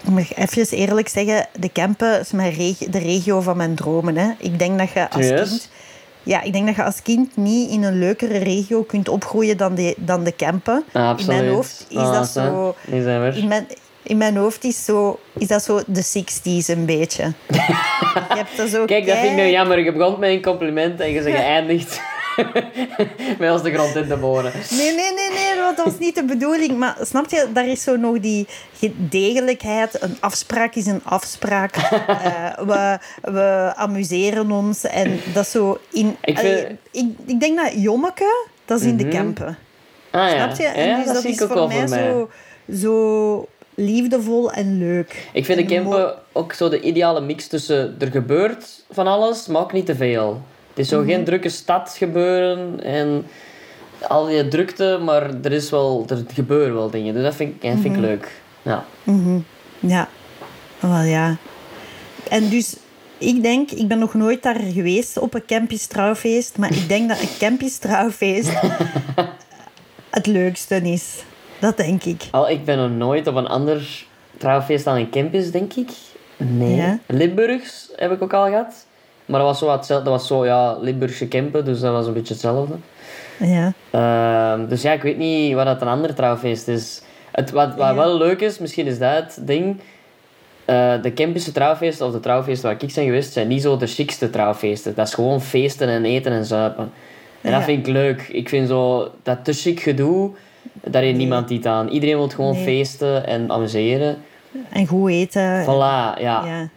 ik moet even eerlijk zeggen, de Kempen is mijn reg- de regio van mijn dromen. Hè. Ik denk dat je als kind, ja, ik denk dat je als kind niet in een leukere regio kunt opgroeien dan de, dan de Kempen. Ah, absoluut. In mijn hoofd is Ah, dat zo. zo. In mijn, in mijn hoofd is, zo, is dat zo de 60s een beetje. [LAUGHS] je hebt zo Kijk, dat vind ik nu kei- jammer. Je begon met een compliment en je zegt geëindigd met ons de grond in te boren. Nee, nee, nee, nee, want dat was niet de bedoeling. Maar snap je, daar is zo nog die degelijkheid. Een afspraak is een afspraak. [LAUGHS] Eh, we, we amuseren ons. En dat zo in... Ik Allee, vind- ik, ik denk dat Jommeke, dat is in de Mhm. Kempen. Ah ja, Snap je? En ja dus dat, is voor mij, mij. Zo, zo liefdevol en leuk. Ik vind de En Kempen ook zo de ideale mix tussen er gebeurt van alles, maar ook niet te veel. Het is zo Mhm. geen drukke stad gebeuren en al die drukte, maar er is wel, er gebeuren wel dingen. Dus dat vind ik, dat vind ik Mhm. leuk. Ja. Ja, wel ja. En dus, ik denk, ik ben nog nooit daar geweest op een campus trouwfeest, maar ik denk dat een campus trouwfeest [LAUGHS] het leukste is. Dat denk ik. Al, ik ben nog nooit op een ander trouwfeest dan een campus, denk ik. Nee. Ja. Limburgs heb ik ook al gehad. Maar dat was zo, wat dat was zo ja, Limburgse Kempen, dus dat was een beetje hetzelfde. Ja. Ehm, dus ja, ik weet niet wat dat een ander trouwfeest is. Het, wat wat Ja. wel leuk is, misschien is dat het ding. eh, de campusche trouwfeesten of de trouwfeesten waar ik ben geweest, zijn niet zo de chicste trouwfeesten. Dat is gewoon feesten en eten en zuipen. En dat vind ik leuk. Ik vind zo dat te chic gedoe, daar heeft niemand iets aan. Iedereen wil gewoon Nee. feesten en amuseren. En goed eten. Voilà, ja. Ja.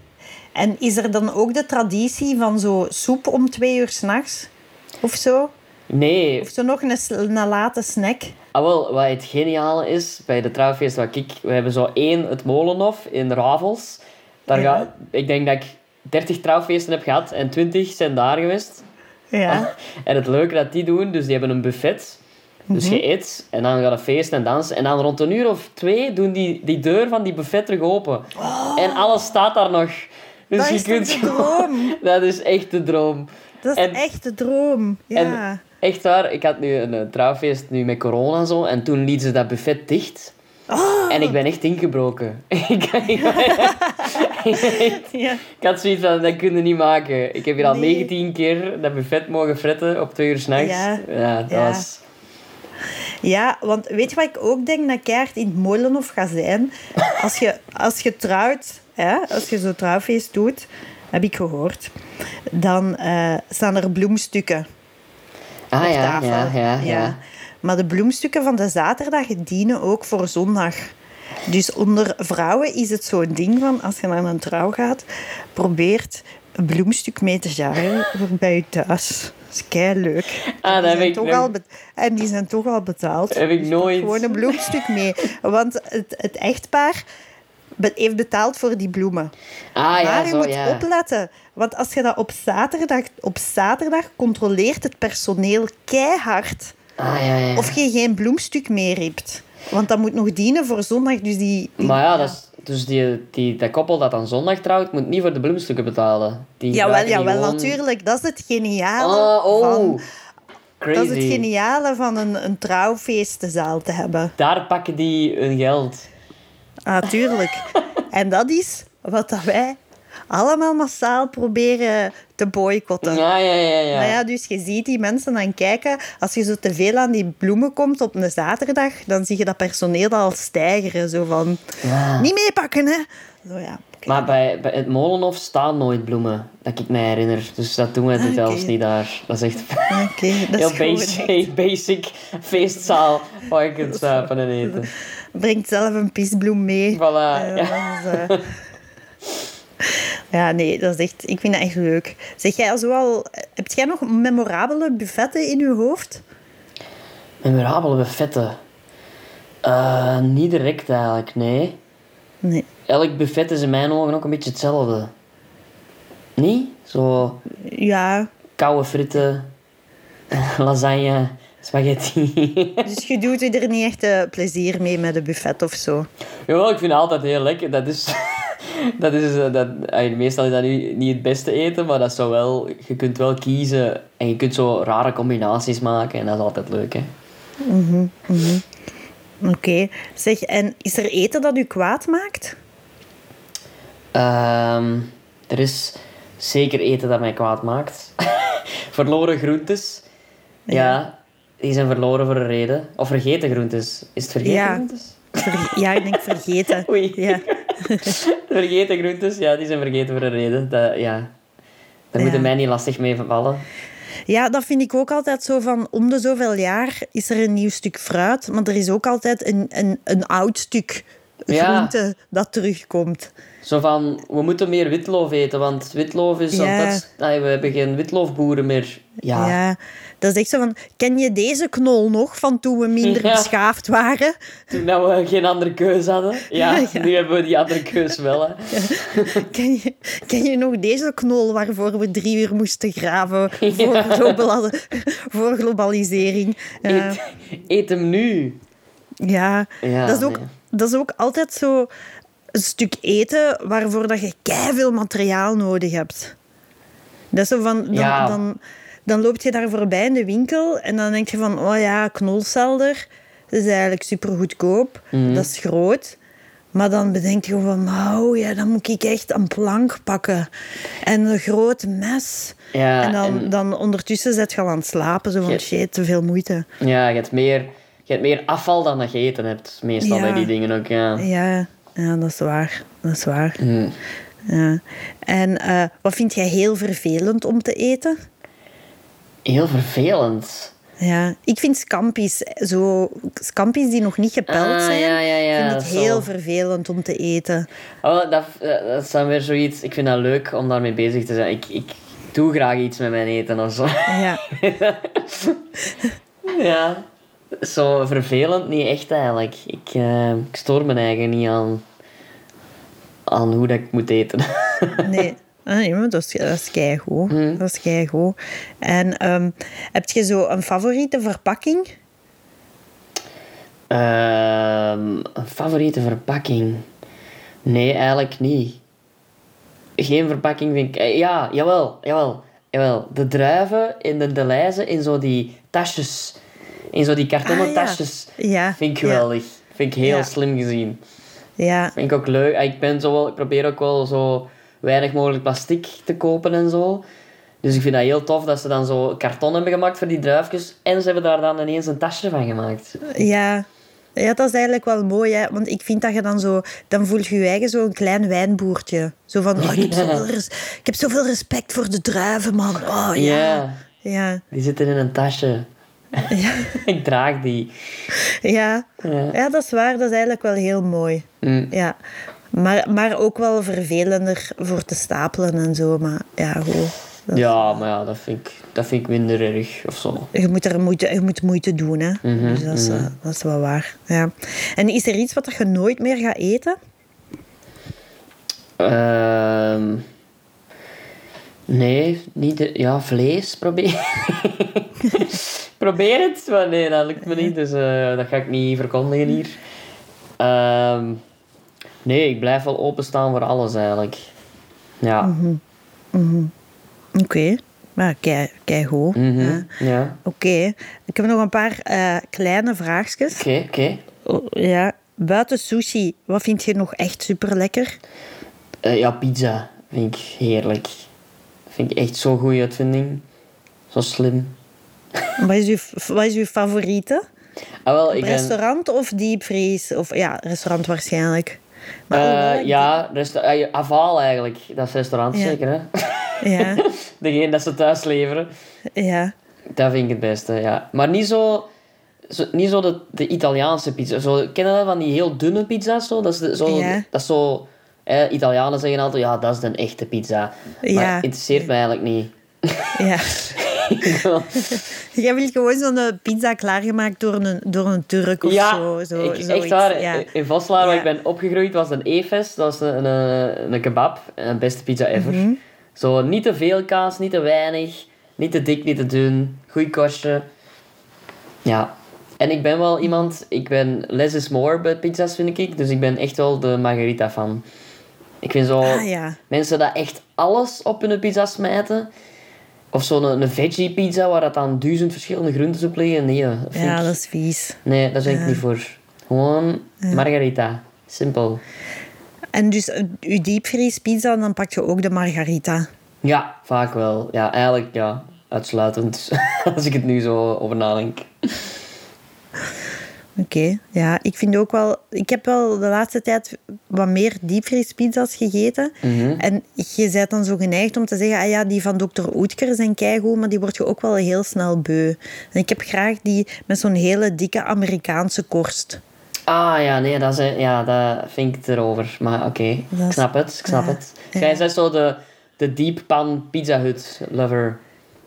En is er dan ook de traditie van zo soep om twee uur s'nachts? Of zo? Nee, Of zo nog een, late snack? Ah, wel, wat het geniale is bij de trouwfeest wat ik... We hebben zo één, het Molenhof in Ravels. Daar Ja. ga, ik denk dat ik 30 trouwfeesten heb gehad en 20 zijn daar geweest. Ja. [LAUGHS] En het leuke dat die doen, dus die hebben een buffet. Dus je eet en dan gaat een feest en dansen. En dan rond een uur of twee doen die die deur van die buffet terug open. En alles staat daar nog. Dus Dat je is kunt de droom? [LAUGHS] Dat is echt de droom. Dat is En- echt de droom. Ja. En echt waar, ik had nu een, eh, trouwfeest nu met corona en zo. En toen liet ze dat buffet dicht. Oh. En ik ben echt ingebroken. [LAUGHS] ik, [LAUGHS] ik, ja. ik had zoiets van, dat kun je niet maken. Ik heb hier al Nee. 19 keer dat buffet mogen fretten op twee uur s'nachts. Ja. ja, dat Ja. was... Ja, want weet je wat ik ook denk dat keihard in het Molenhof gaat zijn? Als je, als je trouwt, hè, als je zo'n trouwfeest doet, heb ik gehoord, dan eh, staan er bloemstukken Ah op ja, tafel. ja, ja, ja. Maar de bloemstukken van de zaterdag dienen ook voor zondag. Dus onder vrouwen is het zo'n ding van, als je naar een trouw gaat, probeert een bloemstuk mee te jaren voor bij je thuis. Dat is kei leuk. Ah, dat heb ik toch al En die zijn toch al betaald. Heb ik Dus nooit. Gewoon een bloemstuk mee. Want het, het echtpaar heeft betaald voor die bloemen. Ah maar ja, je zo moet ja. opletten. Want als je dat op zaterdag... Op zaterdag controleert het personeel keihard Ah ja, ja. of je geen bloemstuk meer hebt. Want dat moet nog dienen voor zondag. Dus die... die- Maar ja, dat is, dus die, die, dat koppel dat dan zondag trouwt, moet niet voor de bloemstukken betalen. Die Jawel, jawel, gewoon- natuurlijk. Dat is het geniale Ah, oh. van... crazy. Dat is het geniale van een, een trouwfeestenzaal te hebben. Daar pakken die hun geld. Ah, tuurlijk. en dat is wat dat wij allemaal massaal proberen te boycotten. Ja, ja, ja, ja. Nou ja, dus je ziet die mensen dan kijken. Als je zo te veel aan die bloemen komt op een zaterdag, dan zie je dat personeel al stijgeren. Zo van, Ja. niet meepakken, hè. Zo ja. Maar bij, bij het Molenhof staan nooit bloemen, dat ik mij herinner. Dus dat doen we zelfs niet daar. Dat is echt dat [LAUGHS] heel is basic, [LAUGHS] basic feestzaal waar je kunt zuipen en eten. Brengt zelf een pisbloem mee. Voilà, Eh, ja. eh, [LAUGHS] ja, nee, dat is echt... Ik vind dat echt leuk. Zeg jij zo al... Heb jij nog memorabele buffetten in je hoofd? Memorabele buffetten. Eh, niet direct eigenlijk, nee. Nee. Elk buffet is in mijn ogen ook een beetje hetzelfde. Niet? Zo Ja, koude fritten, [LAUGHS] lasagne, spaghetti. [LAUGHS] dus je doet er niet echt eh, plezier mee met een buffet of zo. Jawel, ik vind het altijd heel lekker. Dat is... [LAUGHS] Dat is eh, dat, meestal is dat nu niet het beste eten, maar dat is zo wel, je kunt wel kiezen en je kunt zo rare combinaties maken en dat is altijd leuk. Hè? Oké. Zeg, en is er eten dat u kwaad maakt? Ehm, er is zeker eten dat mij kwaad maakt. [LAUGHS] verloren groentes. Ja. Die zijn verloren voor een reden. Of vergeten groentes. Is het vergeten Ja. groentes? Ver- ja, ik denk vergeten. [LAUGHS] Oei. Ja. [LAUGHS] vergeten groentes, ja, die zijn vergeten voor een reden. Dat, ja. Daar Ja. moeten mij niet lastig mee vallen. ja, dat vind ik ook altijd zo van... Om de zoveel jaar is er een nieuw stuk fruit, maar er is ook altijd een, een, een oud stuk Ja. groente dat terugkomt. Zo van, we moeten meer witloof eten, want witloof is... Ja. Dat is we hebben geen witloofboeren meer. Ja. Ja. Dat is echt zo van... Ken je deze knol nog van toen we minder Ja. beschaafd waren? Toen dat we geen andere keus hadden. Ja, [LAUGHS] nu hebben we die andere keus wel. Hè. Ken je, ken je nog deze knol waarvoor we drie uur moesten graven voor, Ja. globala- voor globalisering? Ja. Eet, eet hem nu. Ja, Ja, dat, is ook, nee. dat is ook altijd zo een stuk eten waarvoor dat je veel materiaal nodig hebt. Dat is zo van, dan, Ja. dan, dan loop je daar voorbij in de winkel en dan denk je van, oh ja, knolselder, dat is eigenlijk super goedkoop, Mhm. dat is groot. Maar dan bedenk je van, oh ja, dan moet ik echt een plank pakken en een groot mes. Ja, en dan, en- dan ondertussen zit je al aan het slapen, zo van, Je- shit, te veel moeite. Ja, je hebt meer, je hebt meer afval dan dat je eten hebt. Meestal Ja. bij die dingen ook, ja. Ja, ja, dat is waar. Dat is waar. Mm. Ja. En eh, wat vind jij heel vervelend om te eten? Heel vervelend. Ja, ik vind scampi's, zo, scampi's die nog niet gepeld Ah, zijn, ja, ja, ja, vind ik heel vervelend om te eten. Oh, dat, eh, dat is dan weer zoiets... Ik vind dat leuk om daarmee bezig te zijn. Ik, ik doe graag iets met mijn eten of zo. Ja, [LAUGHS] ja. Zo vervelend niet echt eigenlijk. Ik, eh, ik stoor me eigen niet aan, aan hoe dat ik moet eten. [LAUGHS] nee. Ah, nee, maar dat is, dat is keigoed. Mhm. Dat is keigoed. En ehm, heb je zo een favoriete verpakking? Ehm, een favoriete verpakking? Nee, eigenlijk niet. Geen verpakking vind ik... eh, Ja, jawel, jawel, jawel. De druiven in de Deleuze in zo die tasjes. In zo die kartonnen Ah, ja. tasjes. Ja. Vind ik geweldig. Vind ik heel slim gezien. Ja, Vind ik ook leuk. Ah, Ik, ben zo wel, ik probeer ook wel zo weinig mogelijk plastic te kopen en zo. Dus ik vind dat heel tof dat ze dan zo karton hebben gemaakt voor die druifjes. En ze hebben daar dan ineens een tasje van gemaakt. ja. Ja, dat is eigenlijk wel mooi, hè? want ik vind dat je dan zo... Dan voel je je eigen zo een klein wijnboertje. Zo van, oh, ik, heb [LAUGHS] zoveel res- ik heb zoveel respect voor de druiven, man. Oh, ja. Ja. Ja, Die zitten in een tasje. Ja, [LAUGHS] ik draag die. ja. Ja. ja, dat is waar. Dat is eigenlijk wel heel mooi. Mm. Ja. Maar, maar ook wel vervelender voor te stapelen en zo. Maar ja, goed. Dat- Ja, maar ja, dat vind ik, dat vind ik minder erg of zo. Je moet er moeite, je moet moeite doen, hè. Mhm, dus dat is, eh, dat is wel waar. Ja. En is er iets wat je nooit meer gaat eten? Ehm nee, niet de, ja, vlees probeer. [LAUGHS] probeer het, maar nee, dat lukt me niet, dus eh, dat ga ik niet verkondigen hier. Ehm, nee, ik blijf wel openstaan voor alles eigenlijk. Ja. Oké. Maar kei, kei goed. Mhm. Ja. Oké. Ik heb nog een paar eh, kleine vraagjes. Oké, oké. Oh, ja. Buiten sushi, wat vind je nog echt super lekker? Eh, ja, pizza vind ik heerlijk. Vind ik echt zo'n goede uitvinding. Zo slim. Wat is uw, wat is uw favoriete? Ah, wel, ik ben... Restaurant of diepvries? Of ja, restaurant waarschijnlijk. Maar Eh, ik ja, resta eh, Aval eigenlijk. Dat is restaurant Ja. zeker, hè? [LAUGHS] Ja, [LAUGHS] Degene dat ze thuis leveren. ja. Dat vind ik het beste, ja. Maar niet zo... zo niet zo de, de Italiaanse pizza. Zo, ken je dat van die heel dunne pizza's? Zo? Dat is de- zo... Ja. Dat is zo eh, Italianen zeggen altijd, ja, dat is een echte pizza. Maar Ja. interesseert mij eigenlijk niet. ja. [LAUGHS] [LAUGHS] Jij wilt gewoon zo'n eh, pizza klaargemaakt door een, door een Turk of ja, zo. zo ik, echt waar. Ja. In Voslaar, waar Ja. ik ben opgegroeid, was een E-fest. Dat was een, een, een kebab. Een beste pizza ever. Mhm. Zo, niet te veel kaas, niet te weinig. Niet te dik, niet te dun. Goed kostje. Ja. En ik ben wel iemand... Ik ben less is more bij pizza's, vind ik. Dus ik ben echt wel de margarita fan. Ik vind zo... Ah ja. Mensen dat echt alles op hun pizza smijten. Of zo'n een, een veggie pizza waar dat dan duizend verschillende groentes op liggen. Nee, dat ja, ik- dat is vies. Nee, daar ben ik niet voor. Gewoon margarita. Simpel. En dus eh, uw diepvriespizza, dan pak je ook de margarita. Ja, vaak wel. Ja, eigenlijk ja, uitsluitend. [LAUGHS] Als ik het nu zo over nadenk. Oké, ja. Ik vind ook wel... Ik heb wel de laatste tijd wat meer diepvriespizza's gegeten. Mhm. En je bent dan zo geneigd om te zeggen... Ah ja, die van Dr. Oetker zijn keigoed, maar die word je ook wel heel snel beu. En ik heb graag die met zo'n hele dikke Amerikaanse korst. Ah ja, nee, dat, is, ja, dat vind ik erover. Maar oké, ik snap het. Ik snap ja. het. Jij bent zo de, de deep pan pizza hut lover.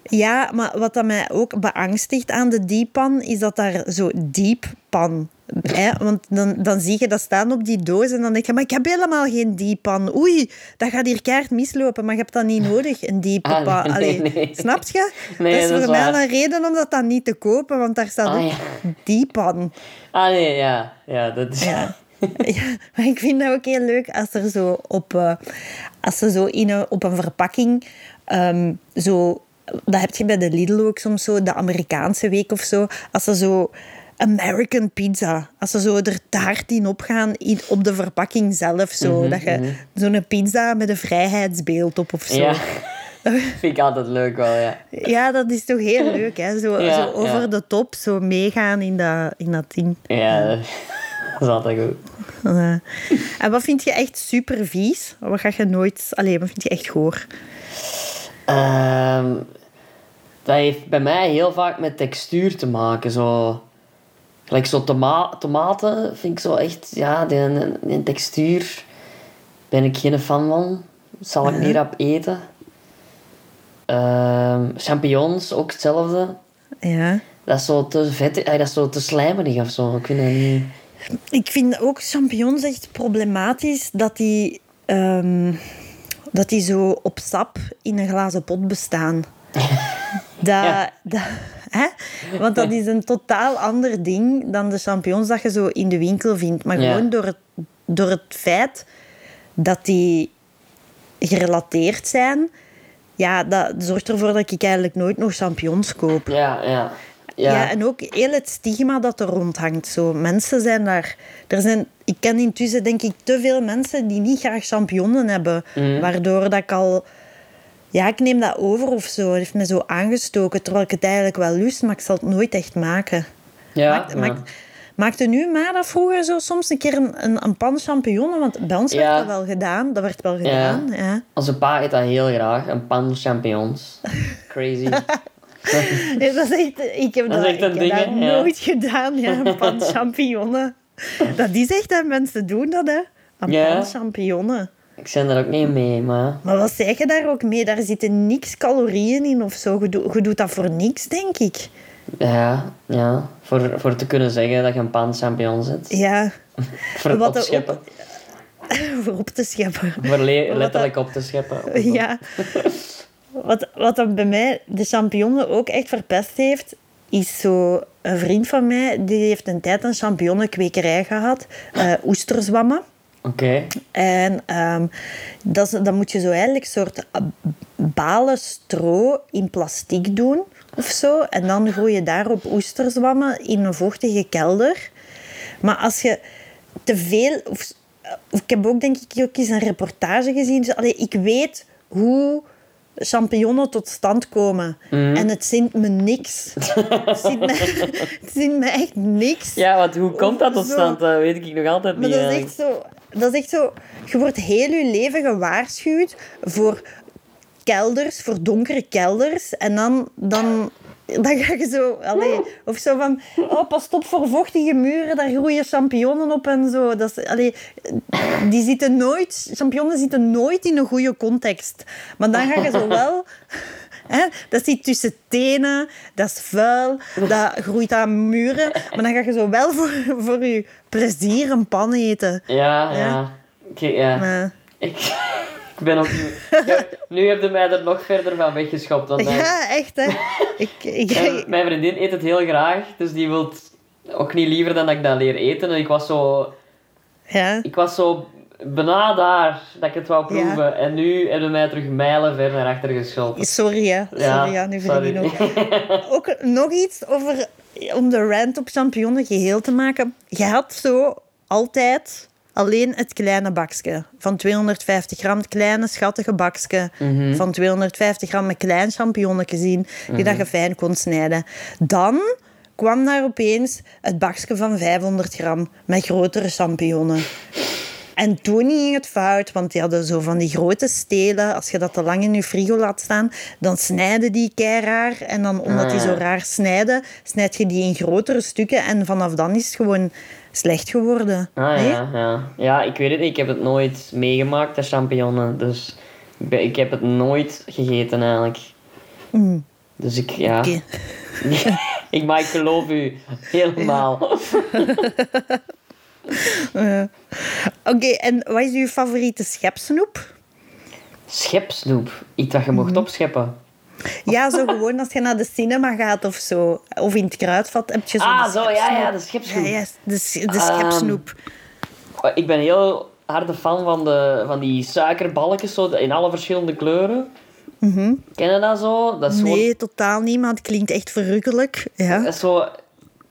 Ja, maar wat dat mij ook beangstigt aan de dieppan, is dat daar zo dieppan... Hè? Want dan, dan zie je dat staan op die doos en dan denk je, maar ik heb helemaal geen dieppan. Oei, dat gaat hier keihard mislopen, maar je hebt dat niet nodig, een diepe Ah, pan. nee, Allee, nee, nee. Snap je? Nee, dat is dat is voor mij waar. een reden om dat dan niet te kopen, want daar staat Ah, ook ja. dieppan. Ah nee, ja. Ja, dat is... Ja. [LAUGHS] ja, maar ik vind dat ook heel leuk als er zo op, eh, als ze zo in een, op een verpakking ehm, zo, dat heb je bij de Lidl ook soms zo, de Amerikaanse week of zo, als ze zo American pizza, als ze zo er taart in opgaan in, op de verpakking zelf, zo, dat je zo'n pizza met een vrijheidsbeeld op of zo. Ja. [LAUGHS] vind ik altijd leuk wel, ja. Ja, dat is toch heel leuk, hè? Zo, [LAUGHS] Ja, zo over ja. de top, zo meegaan in dat, in dat ding. Ja, dat is altijd goed. Eh, en wat vind je echt super vies? Wat ga je nooit... Allee, wat vind je echt goor? Ehm, dat heeft bij mij heel vaak met textuur te maken. Zo, gelijk zo toma tomaten vind ik zo echt... Ja, die, die textuur ben ik geen fan van. Zal ik niet rap eten. Ehm, champignons, ook hetzelfde. Ja. Dat is zo te vet, eh, dat is zo te slijmerig of zo. Ik vind dat niet... Ik vind ook champignons echt problematisch dat die, ehm, dat die zo op sap in een glazen pot bestaan. [LAUGHS] Dat, Ja. dat, hè? Want dat is een totaal ander ding dan de champignons dat je zo in de winkel vindt. Maar Ja. gewoon door het, door het feit dat die gerelateerd zijn, ja, dat zorgt ervoor dat ik eigenlijk nooit nog champignons koop. Ja, ja. Ja. Ja, en ook heel het stigma dat er rondhangt. Zo, mensen zijn daar... Er zijn, ik ken intussen, denk ik, te veel mensen die niet graag champignonnen hebben. Mhm. Waardoor dat ik al... Ja, ik neem dat over of zo. Het heeft me zo aangestoken, terwijl ik het eigenlijk wel lust, maar ik zal het nooit echt maken. ja, Maakt- ja. maakt- Maakte nu maar dat vroeger zo soms een keer een, een, een pan champignonnen? Want bij ons Ja. werd dat wel gedaan. Dat werd wel gedaan, ja. Onze pa eet dat heel graag. Een pan champignons. Crazy. [LAUGHS] Ja, dat is echt, ik heb Dat dat, ik ding, heb dat Ja. nooit gedaan, ja, een pan champignonnen. Dat is echt, hè, mensen doen dat, hè. Een Ja. pan champignonnen. Ik zijn er ook niet mee, maar... Maar wat zeg je daar ook mee? Daar zitten niks calorieën in of zo. Je, doet- je doet dat voor niks, denk ik. Ja, ja. Voor, voor te kunnen zeggen dat je een pan champignons zet. Ja, [LAUGHS] Voor het Wat op te scheppen. [LAUGHS] voor op te scheppen. Voor letterlijk op te scheppen. Ja. [LAUGHS] Wat, wat dan bij mij de champignonnen ook echt verpest heeft, is zo een vriend van mij, die heeft een tijd een champignonnenkwekerij gehad, eh oesterzwammen. Oké. En ehm, dat, dan moet je zo eigenlijk een soort balen stro in plastic doen of zo. En dan groeien daarop oesterzwammen in een vochtige kelder. Maar als je te veel... Of, of ik heb ook denk ik ook eens een reportage gezien. Dus, allee, ik weet hoe champignonnen tot stand komen. En het zint me niks. het, zint me, [LAUGHS] het zint me echt niks. Ja, want hoe komt dat tot stand? Dat weet ik nog altijd Maar niet. dat is echt zo... Dat is echt zo... Je wordt heel je leven gewaarschuwd voor kelders, voor donkere kelders. En dan... dan dan ga je zo... Of zo van... Oh, pas op voor vochtige muren. Daar groeien champignonnen op en zo. Dat is, die zitten nooit... Champignonnen zitten nooit in een goede context. Maar dan ga je zo wel... [LAUGHS] Hè, dat zit tussen tenen, dat is vuil, dat groeit aan muren. Maar dan ga je zo wel voor, voor je plezier een pan eten. Ja, ja. Ja. Oké, ja. Maar- Ik, [LAUGHS] ik ben ook... Ja, nu heb je mij er nog verder van weggeschopt. Want [LAUGHS] mijn, ja, echt hè. [LAUGHS] Ik, ik, mijn, mijn vriendin eet het heel graag. Dus die wil ook niet liever dan dat ik dat leer eten. En ik was zo... ja. Ik was zo bijna daar dat ik het wou proeven. Ja. En nu hebben mij terug mijlen ver naar achter geschoten. Sorry hè. Sorry, ja, nu sorry. verdien ook. ook nog iets over, om de rant op champignonnen geheel te maken. Je had zo altijd alleen het kleine bakje van 250 gram, het kleine schattige bakje Mhm. van 250 gram met klein champignonnetje zien, die dat je fijn kon snijden. Dan kwam daar opeens het bakje van 500 gram met grotere champignonnen. En toen ging het fout, want die hadden zo van die grote stelen. Als je dat te lang in je frigo laat staan, dan snijden die kei raar. En dan, omdat die Ah, zo ja. raar snijden, snijd je die in grotere stukken. En vanaf dan is het gewoon slecht geworden. Ah Nee? ja, ja. Ja, ik weet het niet. Ik heb het nooit meegemaakt, de champignonnen. Dus ik, heb het nooit gegeten eigenlijk. Dus ik, ja. Mm. [LAUGHS] Ik, maar ik geloof u [LAUGHS] helemaal. [LAUGHS] Eh, Oké, en wat is uw favoriete schepsnoep? Schepsnoep. Iets dat je mocht Mhm. opscheppen. Ja, zo gewoon als je naar de cinema gaat of zo. Of in het kruidvat heb je zo Ah, zo, ja, ja, de schepsnoep. Ja, ja, de, Ehm, schepsnoep. Oh, Ik ben heel harde fan van, de, van die suikerballetjes zo, in alle verschillende kleuren. Ken je dat zo? Dat is gewoon-. Nee, totaal niet, maar het klinkt echt verrukkelijk. Ja. Dat is zo...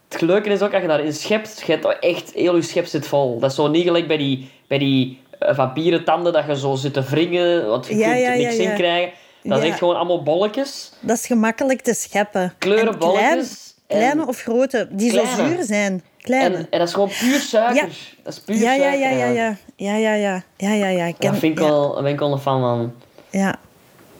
Het leuke is ook, als je daarin schept, je hebt echt... Heel je schep zit vol. Dat is zo niet gelijk bij die, bij die eh, vampierentanden, dat je zo zit te wringen, want je Ja, kunt ja, er niks ja, in krijgen. Dat is echt gewoon allemaal bolletjes. Dat is gemakkelijk te scheppen. Kleuren En klein- bolletjes en- Kleine of grote, die zo zuur zijn. Kleine. En, en dat is gewoon puur suiker. Ja. Dat is puur ja, ja, suiker. ja, ja, ja. Ja, ja, ja. Ja, ja, ja. Ik ken- Dat vind ik wel, daar ben ik wel een fan van. Ja.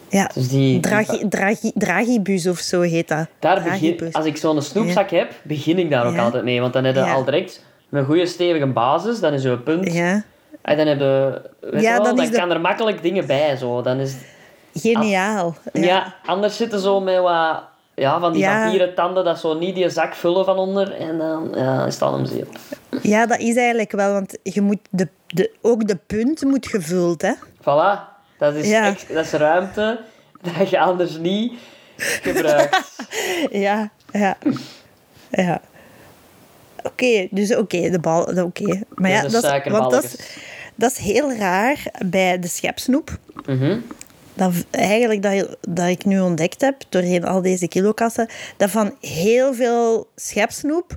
Ja. Dus die... Dragi, dragi, dragibus of zo heet dat. Daar begin, als ik zo'n snoepzak heb, begin ik daar ook Ja. altijd mee. Want dan heb je al direct een goede stevige basis. Dan is je punt. Ja. En dan heb je... Ja, wel, dan dan, is de- kan er makkelijk dingen bij. Zo. Dan is, Geniaal. ja. anders zitten zo met wat... Ja, van die Ja. papieren tanden dat zo niet die zak vullen van onder. En dan ja, is het al hem zeer. Ja, dat is eigenlijk wel, want je moet de, de, ook de punt moet gevuld, hè. Voilà. Dat is, Ja. dat is ruimte dat je anders niet gebruikt. [LAUGHS] Ja, ja. Ja. Oké, dus oké, de bal, oké. Maar ja, Dus dat is, want dat is, dat is heel raar bij de schepsnoep. Mhm. Dat, eigenlijk dat, dat ik nu ontdekt heb, doorheen al deze kilokassen, dat van heel veel schepsnoep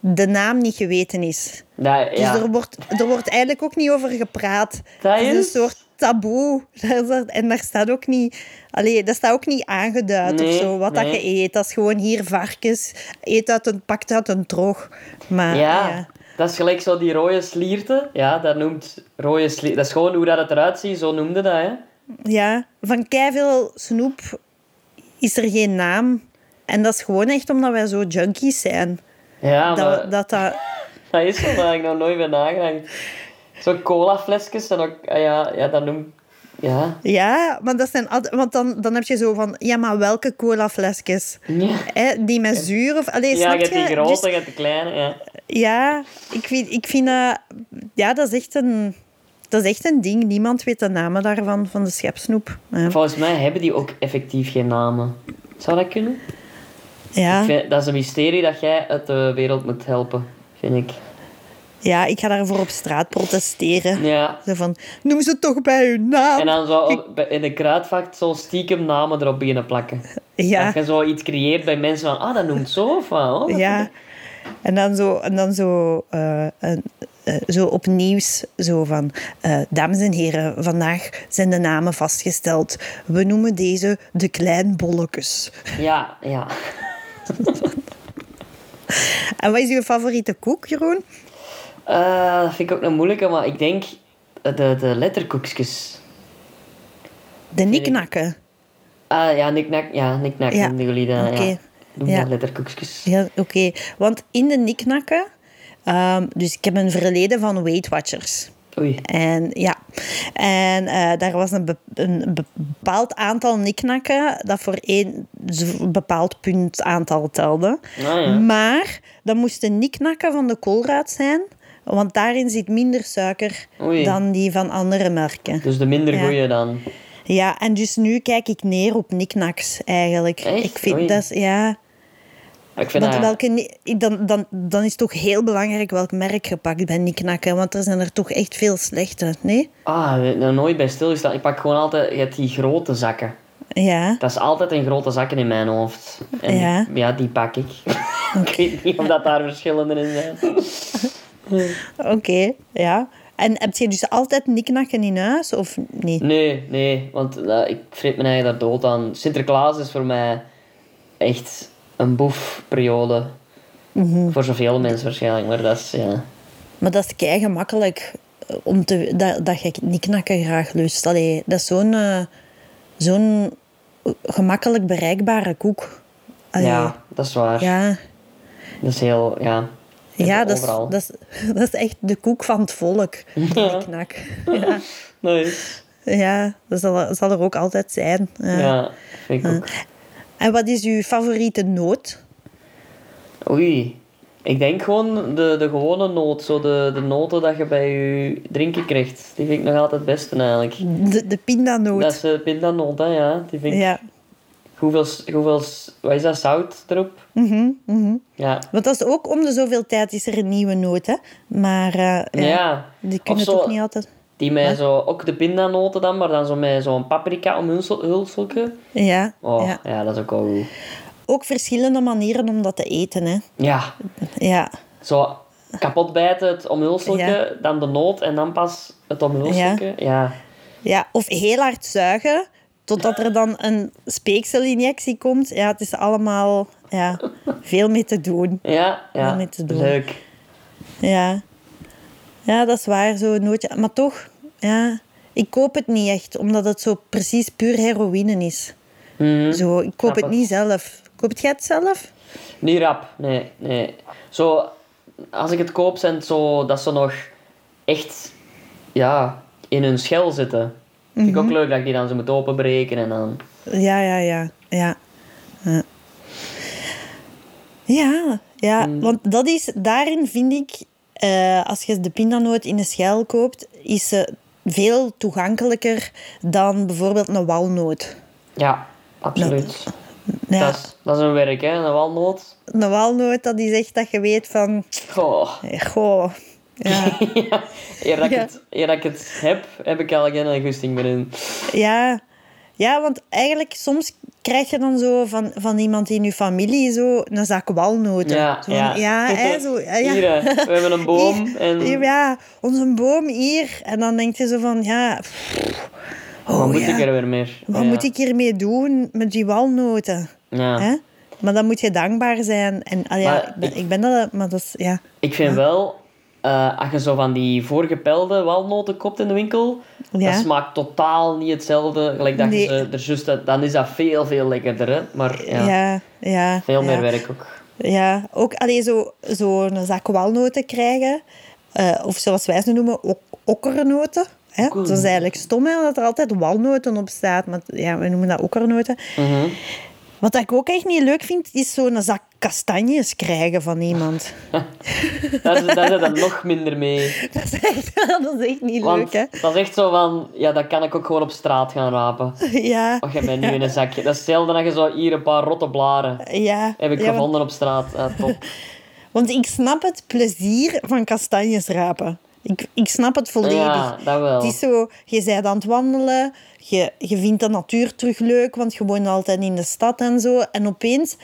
de naam niet geweten is. Dat, Dus ja. er, wordt, er wordt eigenlijk ook niet over gepraat. Dat is een soort taboe. [LAUGHS] En daar staat ook niet, allee, dat staat ook niet aangeduid of zo, wat dat je eet. Dat is gewoon hier varkens, eet uit een, pakt uit een droog. Maar Ja, ja, dat is gelijk zo die rode slierten. Ja, dat noemt rode slier. Dat is gewoon hoe dat het eruit ziet, zo noemde dat, hè. ja, van keiveel snoep is er geen naam. En dat is gewoon echt omdat wij zo junkies zijn. Ja, maar Dat, dat, dat, [LAUGHS] dat is zo, ik nog nooit bij nagedacht. Zo colaflesjes en ook, ah ja, ja, dat noemt... Ja. ja, maar dat zijn, al- want dan, dan heb je zo van, ja, maar welke colaflesjes? Ja, Hè, die met zuur of... Allee, ja snap je hebt die grote, Dus- je hebt de kleine, ja. Ja, ik vind, ik vind dat... Ja, dat is echt een... Dat is echt een ding. Niemand weet de namen daarvan, van de schepsnoep. Ja. Volgens mij hebben die ook effectief geen namen. Zou dat kunnen? Ja, vind- dat is een mysterie dat jij uit de wereld moet helpen, vind ik. Ja, ik ga daarvoor op straat protesteren. Ja. Zo van, noem ze toch bij hun naam. En dan zo op- in de kruidvat zo stiekem namen erop beginnen plakken. ja, Dat je zo iets creëert bij mensen van, ah, dat noemt zo of wat? Oh, dat- ja. En dan zo, en dan zo, eh, een- eh, zo op nieuws, zo van... eh, dames en heren, vandaag zijn de namen vastgesteld. We noemen deze de kleinbolletjes. Ja, ja. [LAUGHS] En wat is uw favoriete koek, Jeroen? Eh, dat vind ik ook een moeilijke, maar ik denk de, de letterkoekjes. De niknakken. Ah ja, niknak, ja, niknak Ja, noemen jullie dat. oké. Ja. Letterkoekjes. Ja, oké. Want in de niknakken... ehm, dus ik heb een verleden van Weight Watchers. Oei. En ja, en eh, daar was een, be- een bepaald aantal niknakken dat voor één bepaald punt aantal telde. Ah ja. Maar dat moesten niknakken van de koolraad zijn, want daarin zit minder suiker Oei. dan die van andere merken. Dus de minder Ja. goeie dan. Ja, en dus nu kijk ik neer op niknaks eigenlijk. Echt? Ik vind Oei. dat, ja. Ik vind Want dat... welke, dan, dan, dan is het toch heel belangrijk welk merk je pakt bij niknakken, want er zijn er toch echt veel slechte, nee? Ah, nooit bij stilgestaan. Ik pak gewoon altijd je hebt die grote zakken. Ja. Dat is altijd een grote zakken in mijn hoofd. En Ja. die pak ik. [LAUGHS] ik weet niet of dat daar verschillende in zijn. Oké, ja. En heb je dus altijd niknakken in huis, of niet? Nee, nee, want eh, ik vreet mijn eigen daar dood aan. Sinterklaas is voor mij echt een boefperiode. Mhm. Voor zoveel mensen waarschijnlijk, maar dat is, ja... Maar dat is kei gemakkelijk eh, om te, dat, dat je niknakken graag lust. Allee, dat is zo'n eh, zo'n gemakkelijk bereikbare koek. Allee, Ja, dat is waar. ja. Dat is heel, ja... Ja, dat is, dat, is, [LAUGHS] dat is echt de koek van het volk. [LAUGHS] Ja, [LAUGHS] Nice. ja dat zal, zal er ook altijd zijn. Ja. Ja, vind ik ook. En wat is uw favoriete noot? Oei. Ik denk gewoon de, de gewone noot. Zo de, de noten dat je bij je drinken krijgt. Die vind ik nog altijd het beste eigenlijk. De, de pindanoot. Dat is de pindanoot, hè, ja. Die vind ik... Ja. Hoeveel, hoeveel... Wat is dat? Zout erop? Mhm. Ja. Want dat is ook om de zoveel tijd is er een nieuwe noot, hè? Maar eh, Ja. die kunnen zo- toch niet altijd... Die met zo... Ook de pindanoten dan, maar dan zo met zo'n paprika omhulsel- hulselke. Ja, Oh, ja. ja. dat is ook wel goed. Ook verschillende manieren om dat te eten, hè? Ja. Ja, Zo kapot bijten, het omhulselke, Ja. dan de noot en dan pas het omhulselke. Ja. ja. Of heel hard zuigen, totdat er dan een speekselinjectie komt. Ja, het is allemaal ja, veel mee te doen. Ja, ja. Om mee te doen. Leuk. Ja. ja, dat is waar, zo'n nootje. Maar toch, ja, ik koop het niet echt, omdat het zo precies puur heroïne is. Mhm. Zo, ik koop het. niet zelf. Koopt jij het zelf? Niet rap, nee, nee. Zo, als ik het koop, zijn het zo dat ze nog echt, ja, in hun schel zitten. Vind ik ook Mhm. leuk dat ik die dan zo moet openbreken en dan... Ja, ja, ja. Ja, ja. ja, ja Mm. want dat is, daarin vind ik, eh, als je de pindanoot in de schel koopt, is ze veel toegankelijker dan bijvoorbeeld een walnoot. Ja, absoluut. Ja, Dat, is, dat is een werk, hè, een walnoot. een walnoot, dat is echt dat je weet van, Goh. eh, goh, ja, ja, [LAUGHS] eer, dat ik het, eer dat ik het heb, heb ik al geen gusting meer in. ja. Ja, want eigenlijk soms krijg je dan zo van, van iemand in je familie zo een zak walnoten. Ja, Zo ja. ja, hè, [LAUGHS] zo, ja. Hier, hè, we hebben een boom Hier, en... hier, ja, onze boom hier. En dan denk je zo van, ja... pff, Wat oh, moet ja, ik er weer meer? Wat moet ik hiermee doen met die walnoten? Ja. Hè? Maar dan moet je dankbaar zijn. En ah, ja, Maar ik, ben, ik ben dat... Maar dat is... Ja. Ik vind wel, eh, als je zo van die voorgepelde walnoten koopt in de winkel, Ja. dat smaakt totaal niet hetzelfde. Gelijk dat Nee. je ze er dan is dat veel, veel lekkerder. Hè? Maar ja, Ja, ja. veel meer werk ook. Ja, ook alleen zo, zo een zak walnoten krijgen. eh, of zoals wij ze noemen, ok okkernoten. Hè? Dat is eigenlijk stom, hè, dat er altijd walnoten op staat. Maar ja, we noemen dat okkernoten. Mhm. Wat ik ook echt niet leuk vind, is zo'n zak kastanjes krijgen van iemand. Daar is, [LAUGHS] daar zit er nog minder mee. [LAUGHS] Dat is echt, [LAUGHS] dat is echt niet Want leuk, hè? dat is echt zo van, ja, dat kan ik ook gewoon op straat gaan rapen. Ja, Och, je bent nu in een zakje. Dat is hetzelfde dat je zo hier een paar rotte blaren ja. heb ik ja, want- gevonden op straat. Ja, top. Want ik snap het plezier van kastanjes rapen. Ik, ik snap het volledig. Ja, dat wel. Het is zo, je bent aan het wandelen, je, je vindt de natuur terug leuk, want je woont altijd in de stad en zo. En opeens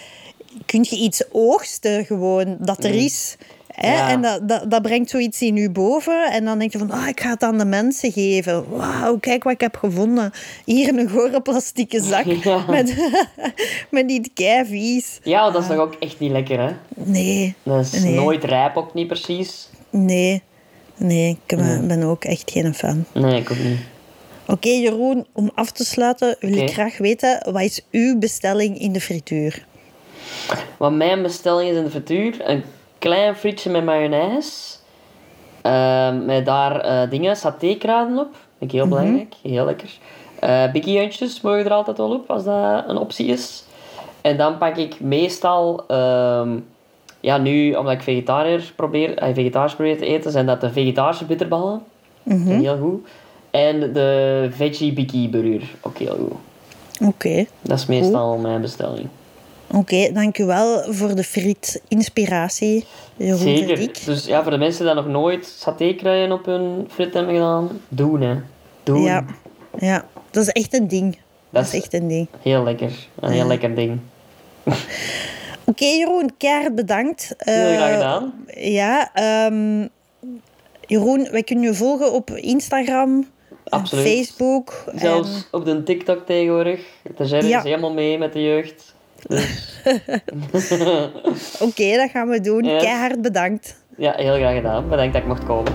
kun je iets oogsten gewoon, dat er is. Hè? Ja. En dat, dat, dat brengt zoiets in je boven. En dan denk je van, ah, ik ga het aan de mensen geven. Wauw, kijk wat ik heb gevonden. Hier een gore plastieke zak [LAUGHS] Ja. met, [LAUGHS] met die keivies. Ja, dat is toch ook echt niet lekker, hè? Nee, Dat is Nee. nooit rijp ook niet precies. nee, nee. Ik ben, ben ook echt geen fan. Nee, ik ook niet. Oké, Jeroen, om af te sluiten wil ik graag weten, wat is uw bestelling in de frituur? Wat mijn bestelling is in de frituur, een klein frietje met mayonaise. Ehm, met daar eh, dingen, satékruiden op. Vind ik heel belangrijk, heel lekker. Bikkieuntjes mogen er altijd wel op, als dat een optie is. En dan pak ik meestal, ehm, ja nu, omdat ik vegetariër probeer, eh, vegetarisch probeer te eten, zijn dat de vegetarische bitterballen. Heel goed. En de veggie bikkie burger, ook heel goed. Oké, Dat is meestal mijn bestelling. oké, dank u wel voor de friet-inspiratie, Jeroen Zeker. Dus ja, voor de mensen die nog nooit satékruien op hun frit hebben gedaan, doen hè. Doen. Ja, ja, dat is echt een ding. Dat, Dat is is- echt een ding. Heel lekker. Een heel lekker ding. [LAUGHS] Oké, Jeroen, keihard bedankt. Heel graag Eh, gedaan. Ja, ehm, Jeroen, wij kunnen je volgen op Instagram, en Absoluut. Facebook. Zelfs en- op de TikTok tegenwoordig. De Jerry Ja. is helemaal mee met de jeugd. Dus [LAUGHS] Oké, dat gaan we doen. Keihard bedankt. ja, heel graag gedaan. Bedankt dat ik mocht komen.